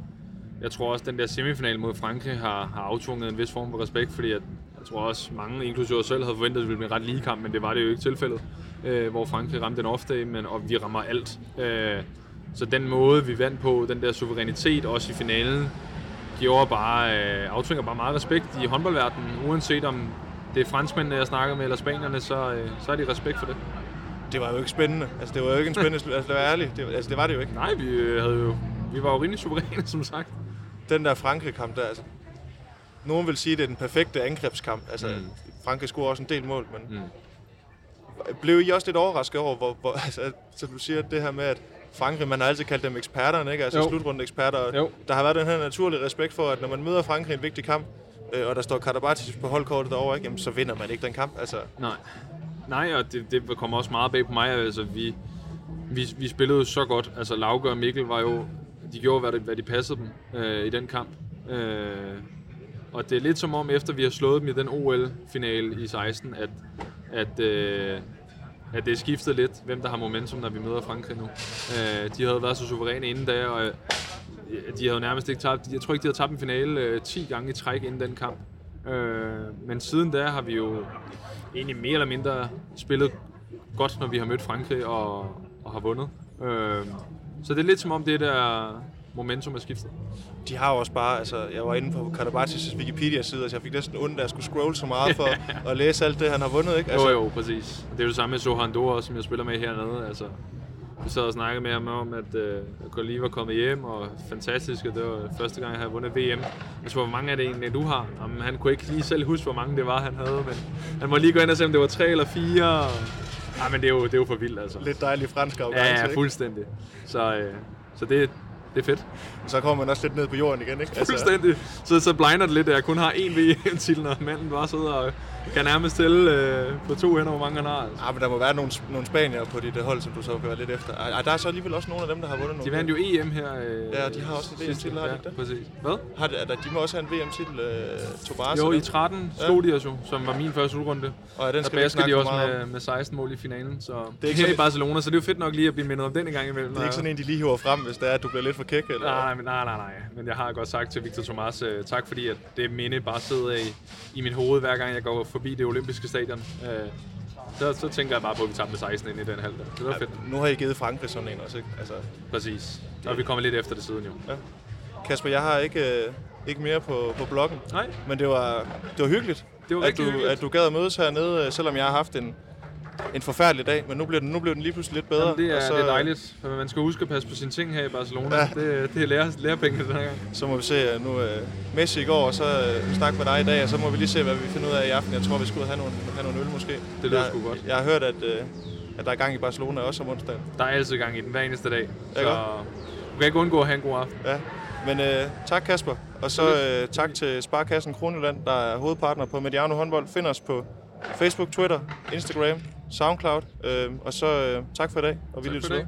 jeg tror også, at den der semifinal mod Frankrig har, har aftvunget en vis form for respekt, fordi jeg, jeg tror også, mange, inklusive os selv, havde forventet, at det ville blive en ret lige kamp, men det var det jo ikke tilfældet, øh, hvor Frankrig ramte den ofte, men, og vi rammer alt. Øh, så den måde, vi vandt på, den der suverænitet, også i finalen, gjorde bare, øh, aftvinger bare meget respekt i håndboldverdenen, uanset om det er franskmændene, jeg snakker med, eller spanierne, så, øh, så har de respekt for det. Det var jo ikke spændende. Altså, det var jo ikke en spændende slut. Altså, det var ærligt. Det, altså, det var det jo ikke. Nej, vi, øh, havde jo, vi var jo rimelig suveræne, som sagt. Den der Frankrig-kamp der, altså... Nogen vil sige, at det er den perfekte angrebskamp. Altså, mm. Frankrig scorer også en del mål, men Mm. blev I også lidt overrasket over, hvor, hvor altså, som du siger, det her med, at Frankrig, man har altid kaldt dem eksperterne, ikke? Altså Jo. slutrunde eksperter. og Jo. Der har været den her naturlige respekt for, at når man møder Frankrig i en vigtig kamp, øh, og der står Karabatic på holdkortet derovre, ikke? Jamen, så vinder man ikke den kamp. Altså, Nej. Nej, og det, det kommer også meget bag på mig. Altså, vi, vi, vi spillede jo så godt. Altså, Lauke og Mikkel var jo... De gjorde, hvad, det, hvad de passede dem øh, i den kamp. Øh, og det er lidt som om, efter vi har slået dem i den OL-finale i 16, at, at, øh, at det er skiftet lidt, hvem der har momentum, når vi møder Frankrig nu. Øh, de havde været så suveræne inden da, og de havde nærmest ikke tabt... Jeg tror ikke, de havde tabt en finale øh, 10 gange i træk inden den kamp. Øh, men siden da har vi jo egentlig mere eller mindre spillet godt, når vi har mødt Frankrig og, og har vundet. Øh, så det er lidt som om det der momentum er skiftet. de har jo også bare, altså, jeg var inde på Karabatic' Wikipedia-side, så jeg fik næsten ondt, da jeg skulle scrolle så meget for at læse alt det, han har vundet, ikke? Altså, jo, jo, præcis. Det er jo det samme med Sohan Dor, som jeg spiller med hernede. Altså, vi sad og snakkede med ham om, at øh, at lige var kommet hjem, og fantastisk, og det var første gang, jeg havde vundet VM. Jeg tror, hvor mange er det egentlig, du har? Jamen, han kunne ikke lige selv huske, hvor mange det var, han havde, men han må lige gå ind og se, om det var tre eller fire. Og... Ej, men det er jo, det er jo for vildt, altså. Lidt dejlig fransk arrogance, Ja, ja, fuldstændig. Så, øh, så det, det er fedt. Så kommer man også lidt ned på jorden igen, ikke? Altså, Fuldstændig. Så, så blinder det lidt, at jeg kun har én VM-titel, når manden bare sidder og kan nærmest tælle øh, på to hænder, hvor mange han har. Altså. Ah, men der må være nogle, nogle spanier på dit øh, hold, som du så kan være lidt efter. Ah, der er så alligevel også nogle af dem, der har vundet nogle. De vandt jo EM her. Øh, Ja, de har også en VM-titel, har de ja, det? præcis. Hvad? Har de, er der, de må også have en VM-titel, øh, Tobias. Jo, i 13 slog de os jo, som var min første slutrunde. Og ja, den Der skal ikke basker de også med, med 16 mål i finalen, så det er ikke her i Barcelona, så det er jo fedt nok lige at blive mindet om den en gang imellem. Det er ikke sådan en, de lige hiver frem, hvis det er, at du bliver lidt for kæk, eller? Nej, men nej, nej, nej. Men jeg har godt sagt til Victor Thomas, uh, tak fordi at det minde bare sidder i, i mit hoved, hver gang jeg går forbi det olympiske stadion. Uh, så, så tænker jeg bare på, at vi tager med 16 ind i den halv der. Det var fedt. Nu har I givet Frankrig sådan en også, ikke? Altså, Præcis. Så er vi kommet lidt efter det siden jo. ja. Kasper, jeg har ikke, øh, ikke mere på, på bloggen, Nej, men det var, det var hyggeligt, det var at rigtig du, hyggeligt. at du gad at mødes hernede, øh, selvom jeg har haft en, en forfærdelig dag, men nu blev den, nu blev den lige pludselig lidt bedre. Jamen, det, er, og så, det er dejligt, for man skal huske at passe på sine ting her i Barcelona. Ja. Ja. Det, det er lære, lærepenge den her gang. Så må vi se, øh, nu øh, Messi i går, og så øh, snakke med dig i dag, og så må vi lige se, hvad vi finder ud af i aften. Jeg tror, vi skal ud og have nogle, have nogle øl måske. Det lyder jeg, sgu godt. Jeg har hørt, at, øh, at der er gang i Barcelona også om onsdagen. Der er altid gang i den hver eneste dag. Så Ikke? du kan ikke undgå at have en god aften. Ja. Men øh, tak Kasper, og så øh, tak til Sparkassen Kronjylland, der er hovedpartner på Mediano håndbold. Find os på Facebook, Twitter, Instagram, Soundcloud, øh, og så øh, tak for i dag, og vi Tak lyttes ved.